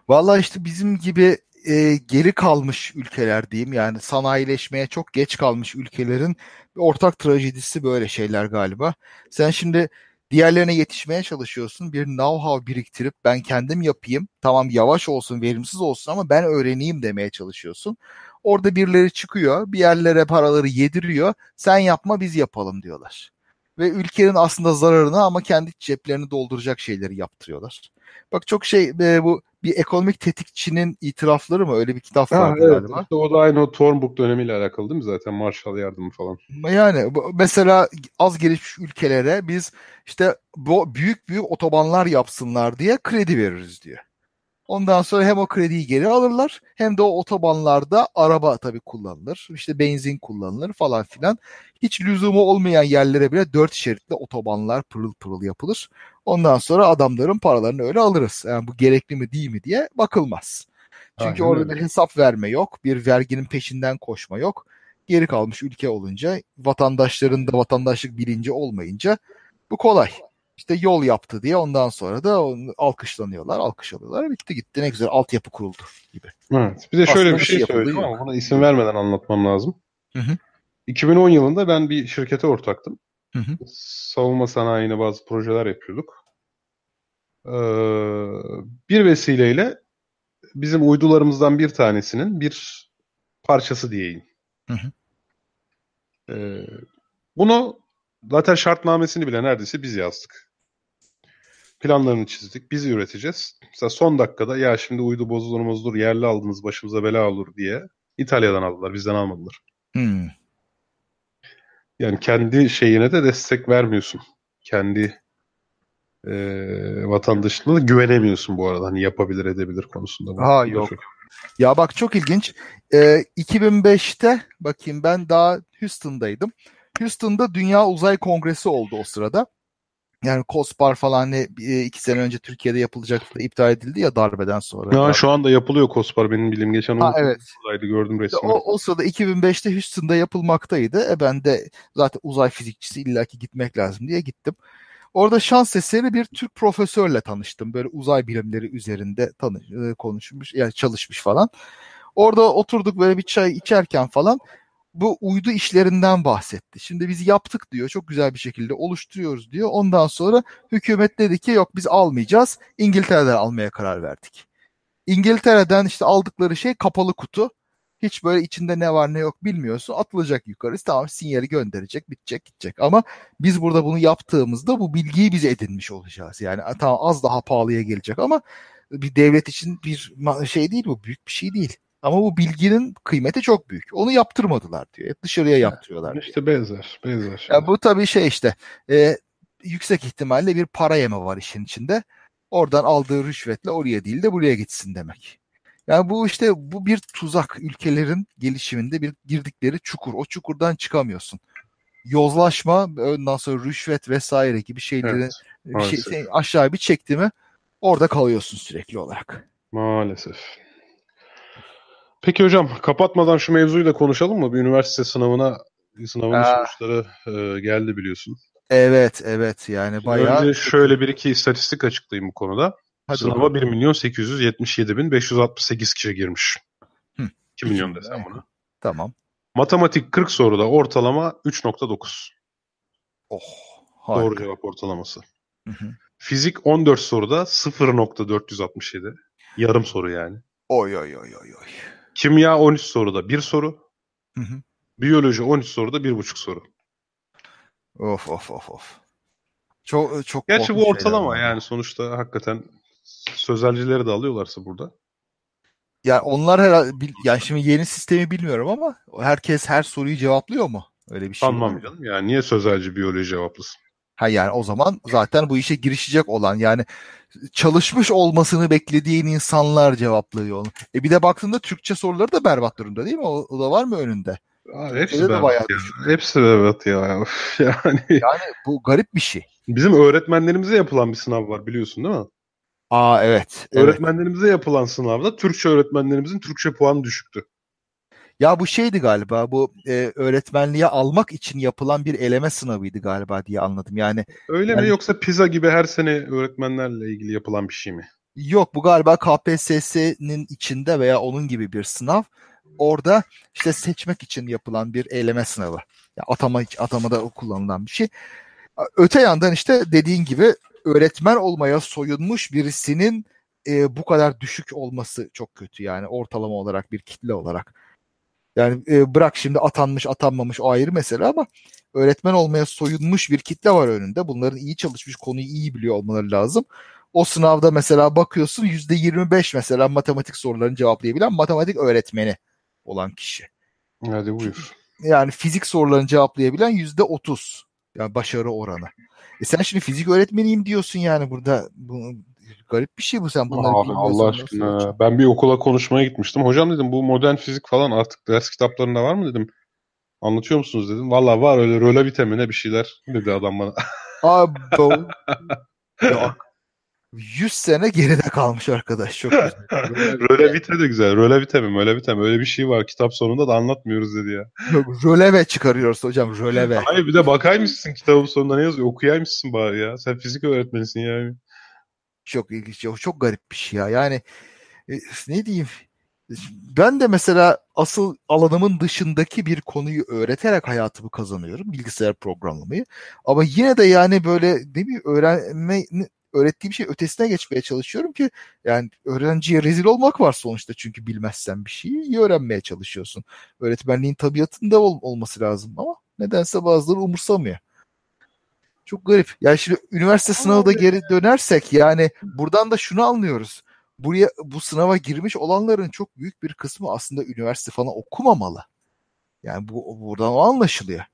Vallahi işte bizim gibi e, geri kalmış ülkeler diyeyim yani sanayileşmeye çok geç kalmış ülkelerin ortak trajedisi böyle şeyler galiba. Sen şimdi diğerlerine yetişmeye çalışıyorsun. Bir know-how biriktirip ben kendim yapayım. Tamam yavaş olsun, verimsiz olsun ama ben öğreneyim demeye çalışıyorsun. Orada birileri çıkıyor, bir yerlere paraları yediriyor. Sen yapma biz yapalım diyorlar. Ve ülkenin aslında zararını ama kendi ceplerini dolduracak şeyleri yaptırıyorlar. Bak çok şey e, bu bir ekonomik tetikçinin itirafları mı? Öyle bir kitap var evet, galiba. İşte o da aynı o Tornbook dönemiyle alakalı değil mi zaten? Marshall yardımı falan. Yani mesela az gelişmiş ülkelere biz işte bu büyük büyük otobanlar yapsınlar diye kredi veririz diyor. Ondan sonra hem o krediyi geri alırlar hem de o otobanlarda araba tabii kullanılır. İşte benzin kullanılır falan filan. Hiç lüzumu olmayan yerlere bile dört şeritli otobanlar pırıl pırıl yapılır. Ondan sonra adamların paralarını öyle alırız. Yani bu gerekli mi değil mi diye bakılmaz. Çünkü Aynen orada bir hesap verme yok. Bir verginin peşinden koşma yok. Geri kalmış ülke olunca vatandaşların da vatandaşlık bilinci olmayınca bu kolay. İşte yol yaptı diye ondan sonra da alkışlanıyorlar, alkış alıyorlar. Bitti gitti ne güzel altyapı kuruldu gibi. Evet. Bir de şöyle Aslında bir şey, şey söyleyeyim ama buna isim vermeden anlatmam lazım. Hı hı. 2010 yılında ben bir şirkete ortaktım. Hı hı. Savunma sanayine bazı projeler yapıyorduk. Ee, bir vesileyle bizim uydularımızdan bir tanesinin bir parçası diyeyim. Hı hı. Ee, bunu zaten şartnamesini bile neredeyse biz yazdık. Planlarını çizdik. Biz üreteceğiz. Mesela son dakikada ya şimdi uydu bozulur bozulur yerli aldınız başımıza bela olur diye İtalya'dan aldılar. Bizden almadılar. Hmm. Yani kendi şeyine de destek vermiyorsun. Kendi e, vatandaşına da güvenemiyorsun bu arada. Hani yapabilir edebilir konusunda. Ha yok. Çok... Ya bak çok ilginç. Ee, 2005'te bakayım ben daha Houston'daydım. Houston'da Dünya Uzay Kongresi oldu o sırada. Yani COSPAR falan hani iki sene önce Türkiye'de yapılacaktı iptal edildi ya darbeden sonra. Ya şu anda yapılıyor COSPAR benim bilim geçen ha, evet. gördüm resmini. O, o sırada 2005'te Houston'da yapılmaktaydı. E ben de zaten uzay fizikçisi illaki gitmek lazım diye gittim. Orada şans eseri bir Türk profesörle tanıştım. Böyle uzay bilimleri üzerinde tanış, konuşmuş, yani çalışmış falan. Orada oturduk böyle bir çay içerken falan bu uydu işlerinden bahsetti. Şimdi biz yaptık diyor. Çok güzel bir şekilde oluşturuyoruz diyor. Ondan sonra hükümet dedi ki yok biz almayacağız. İngiltere'den almaya karar verdik. İngiltere'den işte aldıkları şey kapalı kutu. Hiç böyle içinde ne var ne yok bilmiyorsun. Atılacak yukarı. Tamam sinyali gönderecek, bitecek, gidecek. Ama biz burada bunu yaptığımızda bu bilgiyi biz edinmiş olacağız. Yani tamam az daha pahalıya gelecek ama bir devlet için bir şey değil bu. Büyük bir şey değil. Ama bu bilginin kıymeti çok büyük. Onu yaptırmadılar diyor. Hep dışarıya yaptırıyorlar. Diyor. İşte benzer. benzer. Ya bu tabii şey işte e, yüksek ihtimalle bir para yeme var işin içinde. Oradan aldığı rüşvetle oraya değil de buraya gitsin demek. Yani bu işte bu bir tuzak ülkelerin gelişiminde bir girdikleri çukur. O çukurdan çıkamıyorsun. Yozlaşma, ondan sonra rüşvet vesaire gibi şeyleri evet, bir şey, şey, aşağı bir çekti mi orada kalıyorsun sürekli olarak. Maalesef. Peki hocam kapatmadan şu mevzuyu da konuşalım mı? Bir üniversite sınavına sınavının Aa. sonuçları e, geldi biliyorsun. Evet evet yani bayağı. Önce şöyle bir iki istatistik açıklayayım bu konuda. Hadi Sınava bakalım. 1 milyon 877 bin 568 kişi girmiş. Hı. 2 milyon desem buna. Tamam. Matematik 40 soruda ortalama 3.9. Oh harika. Doğru cevap ortalaması. Hı hı. Fizik 14 soruda 0.467. Yarım soru yani. Oy oy oy oy oy. Kimya 13 soruda 1 soru. Hı hı. Biyoloji 13 soruda 1.5 soru. Of of of of. Çok çok Gerçi bu ortalama yani sonuçta hakikaten sözelcileri de alıyorlarsa burada. Yani onlar herhalde yani şimdi yeni sistemi bilmiyorum ama herkes her soruyu cevaplıyor mu? Öyle bir şey. Anlam canım. Yani niye sözelci biyoloji cevaplısın? Ha yani o zaman zaten bu işe girişecek olan yani çalışmış olmasını beklediğin insanlar cevaplıyor onu. E bir de baktığında Türkçe soruları da berbat durumda değil mi? O, o da var mı önünde? Abi hepsi berbat bayağı ya. Hepsi berbat ya. [laughs] yani. yani bu garip bir şey. Bizim öğretmenlerimize yapılan bir sınav var biliyorsun değil mi? Aa evet. Öğretmenlerimize evet. yapılan sınavda Türkçe öğretmenlerimizin Türkçe puanı düşüktü. Ya bu şeydi galiba bu e, öğretmenliğe almak için yapılan bir eleme sınavıydı galiba diye anladım. Yani Öyle yani, mi yoksa PISA gibi her sene öğretmenlerle ilgili yapılan bir şey mi? Yok bu galiba KPSS'nin içinde veya onun gibi bir sınav. Orada işte seçmek için yapılan bir eleme sınavı. Yani atama atamada kullanılan bir şey. Öte yandan işte dediğin gibi öğretmen olmaya soyunmuş birisinin e, bu kadar düşük olması çok kötü yani ortalama olarak bir kitle olarak. Yani e, bırak şimdi atanmış atanmamış o ayrı mesele ama öğretmen olmaya soyunmuş bir kitle var önünde. Bunların iyi çalışmış konuyu iyi biliyor olmaları lazım. O sınavda mesela bakıyorsun %25 mesela matematik sorularını cevaplayabilen matematik öğretmeni olan kişi. Hadi buyur. Yani fizik sorularını cevaplayabilen %30 yani başarı oranı. E sen şimdi fizik öğretmeniyim diyorsun yani burada. Bu, garip bir şey bu sen bunları Abi Allah aşkına. Ben bir okula konuşmaya gitmiştim. Hocam dedim bu modern fizik falan artık ders kitaplarında var mı dedim. Anlatıyor musunuz dedim. Valla var öyle röle vitamine bir şeyler dedi adam bana. Abi [laughs] Yok. 100 sene geride kalmış arkadaş. Çok güzel. [laughs] Rölevite de güzel. Rölevite mi? Rölevite mi? Öyle bir şey var. Kitap sonunda da anlatmıyoruz dedi ya. Yok röleve çıkarıyoruz hocam. Röleve. Hayır bir de bakaymışsın kitabın sonunda ne yazıyor. Okuyaymışsın bari ya. Sen fizik öğretmenisin yani. Çok ilginç. Çok, çok garip bir şey ya. Yani e, ne diyeyim ben de mesela asıl alanımın dışındaki bir konuyu öğreterek hayatımı kazanıyorum. Bilgisayar programlamayı. Ama yine de yani böyle değil mi öğrenme öğrettiğim şey ötesine geçmeye çalışıyorum ki yani öğrenciye rezil olmak var sonuçta çünkü bilmezsen bir şeyi iyi öğrenmeye çalışıyorsun. Öğretmenliğin tabiatında ol, olması lazım ama nedense bazıları umursamıyor. Çok garip. Yani şimdi üniversite sınavı da geri dönersek yani buradan da şunu anlıyoruz. Buraya bu sınava girmiş olanların çok büyük bir kısmı aslında üniversite falan okumamalı. Yani bu buradan o anlaşılıyor.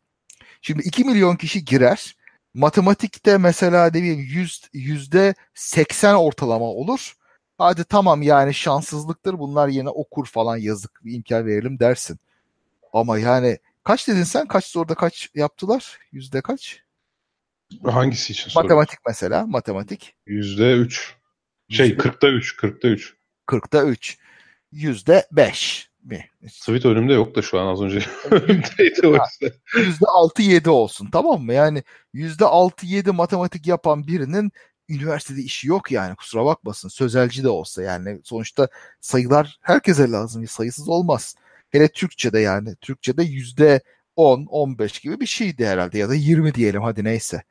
Şimdi 2 milyon kişi girer Matematikte mesela ne bileyim yüz, yüzde seksen ortalama olur. Hadi tamam yani şanssızlıktır bunlar yine okur falan yazık bir imkan verelim dersin. Ama yani kaç dedin sen? Kaç soruda kaç yaptılar? Yüzde kaç? Hangisi için soruyorsun? Matematik mesela. Matematik. Yüzde üç. Şey kırkta üç. Kırkta üç. Kırkta üç. Yüzde beş mi? Sweet önümde yok da şu an az önce [laughs] önümdeydi o yüzden. %6-7 olsun tamam mı? Yani %6-7 matematik yapan birinin üniversitede işi yok yani kusura bakmasın. Sözelci de olsa yani sonuçta sayılar herkese lazım. Sayısız olmaz. Hele Türkçe'de yani. Türkçe'de yüzde 10, 15 gibi bir şeydi herhalde ya da 20 diyelim hadi neyse.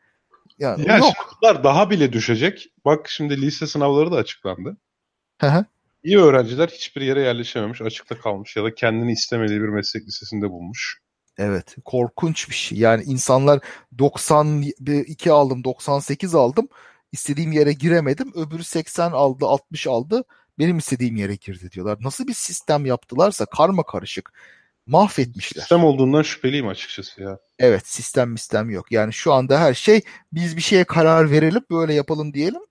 Yani ya yok. daha bile düşecek. Bak şimdi lise sınavları da açıklandı. Hı hı. İyi öğrenciler hiçbir yere yerleşememiş, açıkta kalmış ya da kendini istemediği bir meslek lisesinde bulmuş. Evet, korkunç bir şey. Yani insanlar 92 aldım, 98 aldım. istediğim yere giremedim. Öbürü 80 aldı, 60 aldı. Benim istediğim yere girdi diyorlar. Nasıl bir sistem yaptılarsa karma karışık. Mahvetmişler. Sistem olduğundan şüpheliyim açıkçası ya. Evet sistem sistem yok. Yani şu anda her şey biz bir şeye karar verelim böyle yapalım diyelim.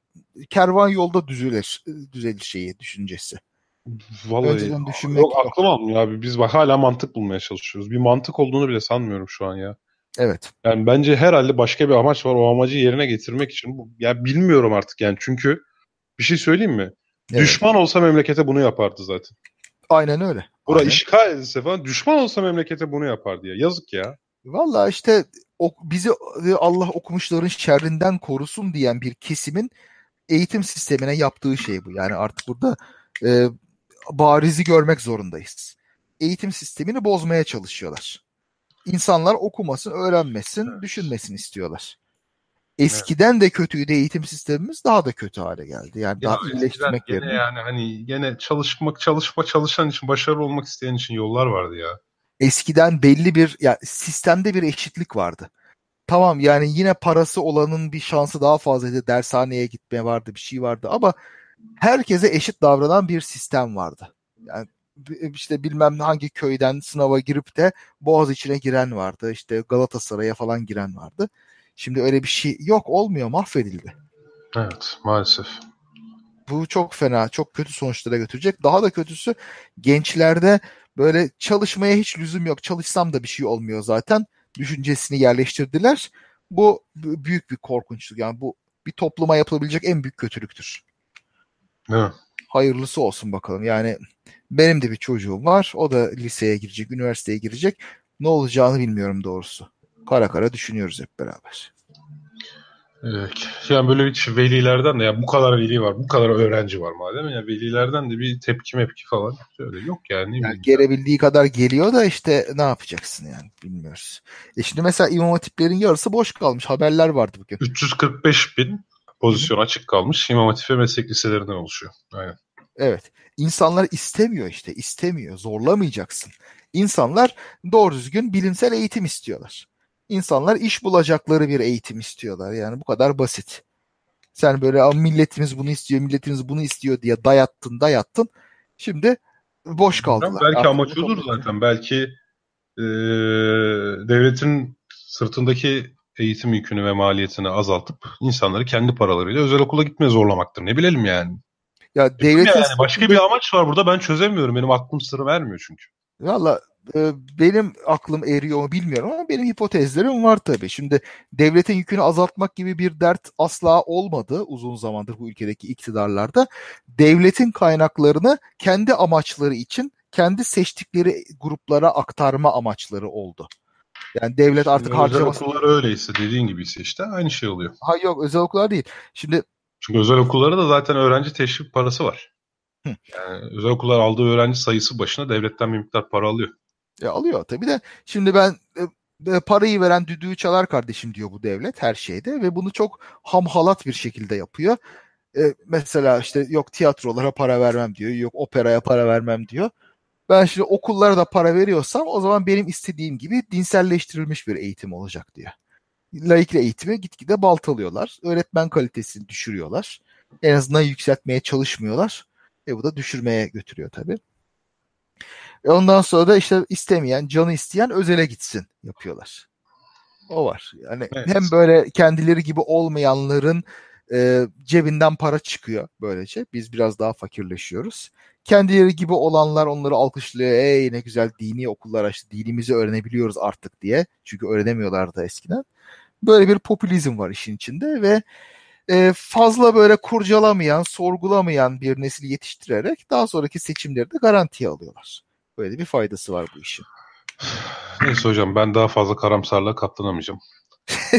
Kervan yolda düzelir, düzelir şeyi düşüncesi. Vallahi Önceden düşünmek yok, yok. aklım almıyor abi. Biz bak hala mantık bulmaya çalışıyoruz. Bir mantık olduğunu bile sanmıyorum şu an ya. Evet. Yani bence herhalde başka bir amaç var. O amacı yerine getirmek için. Ya yani bilmiyorum artık yani. Çünkü bir şey söyleyeyim mi? Evet. Düşman olsa memlekete bunu yapardı zaten. Aynen öyle. Bura işgal edilse falan düşman olsa memlekete bunu yapardı ya. Yazık ya. Valla işte o, bizi Allah okumuşların şerrinden korusun diyen bir kesimin eğitim sistemine yaptığı şey bu. Yani artık burada e, barizi görmek zorundayız. Eğitim sistemini bozmaya çalışıyorlar. İnsanlar okumasın, öğrenmesin, evet. düşünmesin istiyorlar. Eskiden evet. de kötüydü eğitim sistemimiz daha da kötü hale geldi. Yani ya daha iyileştirmek yerine. Yani hani gene çalışmak, çalışma, çalışan için, başarılı olmak isteyen için yollar vardı ya. Eskiden belli bir ya sistemde bir eşitlik vardı. Tamam yani yine parası olanın bir şansı daha fazlaydı. Dershaneye gitmeye vardı, bir şey vardı ama herkese eşit davranan bir sistem vardı. Yani işte bilmem hangi köyden sınava girip de Boğaz içine giren vardı. İşte Galatasaray'a falan giren vardı. Şimdi öyle bir şey yok olmuyor mahvedildi. Evet maalesef. Bu çok fena çok kötü sonuçlara götürecek. Daha da kötüsü gençlerde böyle çalışmaya hiç lüzum yok. Çalışsam da bir şey olmuyor zaten. Düşüncesini yerleştirdiler. Bu büyük bir korkunçluk. Yani bu bir topluma yapılabilecek en büyük kötülüktür. Evet. Hayırlısı olsun bakalım. Yani benim de bir çocuğum var. O da liseye girecek, üniversiteye girecek. Ne olacağını bilmiyorum doğrusu kara kara düşünüyoruz hep beraber. Evet. Yani böyle bir velilerden de ya bu kadar veli var, bu kadar öğrenci var madem ya velilerden de bir tepki mepki falan öyle yok yani. yani gelebildiği kadar geliyor da işte ne yapacaksın yani bilmiyoruz. E şimdi mesela imam hatiplerin yarısı boş kalmış. Haberler vardı bugün. 345 bin pozisyon Hı. açık kalmış. İmam hatip ve meslek liselerinden oluşuyor. Aynen. Evet. İnsanlar istemiyor işte. istemiyor. Zorlamayacaksın. İnsanlar doğru düzgün bilimsel eğitim istiyorlar. İnsanlar iş bulacakları bir eğitim istiyorlar. Yani bu kadar basit. Sen böyle milletimiz bunu istiyor, milletimiz bunu istiyor diye dayattın, dayattın. Şimdi boş kaldılar. Belki Artık amaç odur zaten. Belki e, devletin sırtındaki eğitim yükünü ve maliyetini azaltıp insanları kendi paralarıyla özel okula gitmeye zorlamaktır. Ne bilelim yani. Ya devletin yani başka bir amaç var burada ben çözemiyorum. Benim aklım sırrı vermiyor çünkü. Valla e, benim aklım eriyor mu bilmiyorum ama benim hipotezlerim var tabii. Şimdi devletin yükünü azaltmak gibi bir dert asla olmadı uzun zamandır bu ülkedeki iktidarlarda. Devletin kaynaklarını kendi amaçları için kendi seçtikleri gruplara aktarma amaçları oldu. Yani devlet Şimdi artık harcaması... Özel okullar öyleyse dediğin gibi ise işte aynı şey oluyor. Ha yok özel okullar değil. Şimdi Çünkü özel okullara da zaten öğrenci teşvik parası var. Hı. Yani özel okullar aldığı öğrenci sayısı başına devletten bir miktar para alıyor. E, alıyor tabii de şimdi ben e, e, parayı veren düdüğü çalar kardeşim diyor bu devlet her şeyde ve bunu çok hamhalat bir şekilde yapıyor. E, mesela işte yok tiyatrolara para vermem diyor, yok operaya para vermem diyor. Ben şimdi okullara da para veriyorsam o zaman benim istediğim gibi dinselleştirilmiş bir eğitim olacak diyor. Laikle eğitimi gitgide baltalıyorlar. Öğretmen kalitesini düşürüyorlar. En azından yükseltmeye çalışmıyorlar. E bu da düşürmeye götürüyor tabii. E ondan sonra da işte istemeyen, canı isteyen özele gitsin yapıyorlar. O var. Yani evet. hem böyle kendileri gibi olmayanların e, cebinden para çıkıyor böylece. Biz biraz daha fakirleşiyoruz. Kendileri gibi olanlar onları alkışlıyor. Ey ne güzel dini okullar açtı. Dinimizi öğrenebiliyoruz artık diye. Çünkü öğrenemiyorlardı eskiden. Böyle bir popülizm var işin içinde ve e, fazla böyle kurcalamayan, sorgulamayan bir nesil yetiştirerek daha sonraki seçimleri de garantiye alıyorlar. Böyle bir faydası var bu işin. [sighs] Neyse hocam ben daha fazla karamsarlığa katlanamayacağım. [laughs]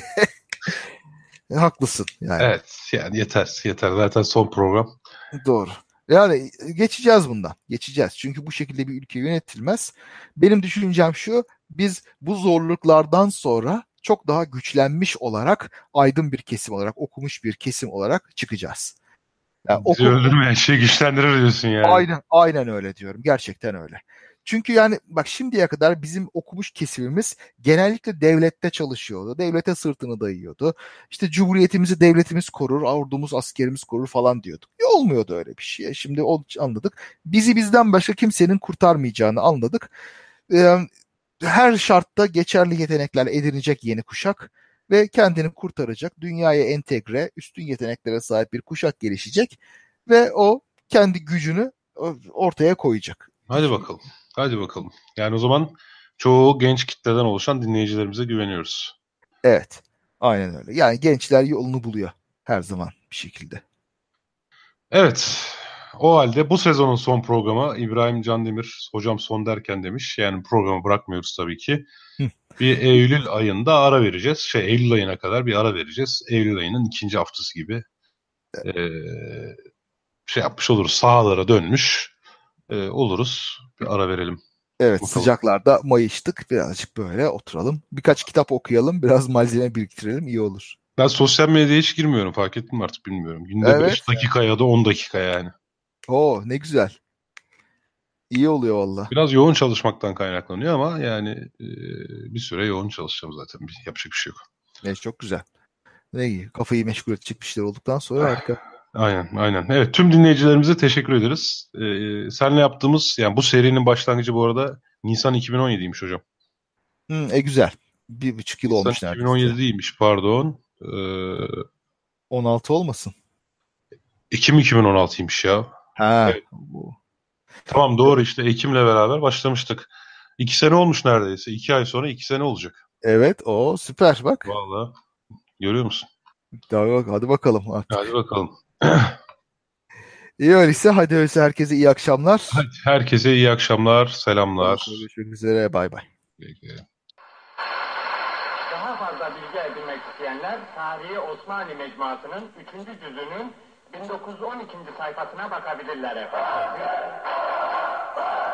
Haklısın yani. Evet yani yeter yeter zaten son program. Doğru. Yani geçeceğiz bundan. Geçeceğiz. Çünkü bu şekilde bir ülke yönetilmez. Benim düşüncem şu. Biz bu zorluklardan sonra çok daha güçlenmiş olarak aydın bir kesim olarak okumuş bir kesim olarak çıkacağız. Yani Bizi okum... öldürmeyen şey güçlendirir diyorsun yani. Aynen, aynen öyle diyorum. Gerçekten öyle. Çünkü yani bak şimdiye kadar bizim okumuş kesimimiz genellikle devlette çalışıyordu. Devlete sırtını dayıyordu. İşte cumhuriyetimizi devletimiz korur, ordumuz askerimiz korur falan diyorduk. Ya olmuyordu öyle bir şey. Şimdi anladık. Bizi bizden başka kimsenin kurtarmayacağını anladık. Ee, her şartta geçerli yetenekler edinecek yeni kuşak ve kendini kurtaracak, dünyaya entegre, üstün yeteneklere sahip bir kuşak gelişecek ve o kendi gücünü ortaya koyacak. Hadi bakalım. Hadi bakalım. Yani o zaman çoğu genç kitleden oluşan dinleyicilerimize güveniyoruz. Evet. Aynen öyle. Yani gençler yolunu buluyor her zaman bir şekilde. Evet. O halde bu sezonun son programı İbrahim Candemir hocam son derken demiş. Yani programı bırakmıyoruz tabii ki. bir Eylül ayında ara vereceğiz. Şey Eylül ayına kadar bir ara vereceğiz. Eylül ayının ikinci haftası gibi. Ee, şey yapmış oluruz. Sahalara dönmüş e, oluruz. Bir ara verelim. Evet Bakalım. sıcaklarda mayıştık. Birazcık böyle oturalım. Birkaç kitap okuyalım. Biraz malzeme biriktirelim. iyi olur. Ben sosyal medyaya hiç girmiyorum. Fark ettim mi artık bilmiyorum. Günde evet. 5 dakika ya da 10 dakika yani. Oo ne güzel. İyi oluyor valla. Biraz yoğun çalışmaktan kaynaklanıyor ama yani e, bir süre yoğun çalışacağım zaten. Yapacak bir şey yok. Evet çok güzel. Ne iyi. Kafayı meşgul edecek bir şeyler olduktan sonra harika. Aynen, aynen. Evet, tüm dinleyicilerimize teşekkür ederiz. Ee, senle yaptığımız, yani bu serinin başlangıcı bu arada Nisan 2017'ymiş hocam. Hı, e güzel. Bir buçuk yıl Nisan olmuş neredeyse. 2017 değilmiş, pardon. Ee, 16 olmasın? Ekim 2016'ymış ya. Ha. Evet. Tamam doğru işte Ekim'le beraber başlamıştık. İki sene olmuş neredeyse. İki ay sonra iki sene olacak. Evet o süper bak. Valla görüyor musun? Hadi bakalım artık. Hadi bakalım. İyi öyleyse hadi öyleyse herkese iyi akşamlar. Hadi herkese iyi akşamlar, selamlar. Görüşmek üzere, bay bay. Daha fazla bilgi edinmek isteyenler Tarihi Osmanlı Mecmuası'nın 3. cüzünün 1912. sayfasına bakabilirler efendim. [laughs]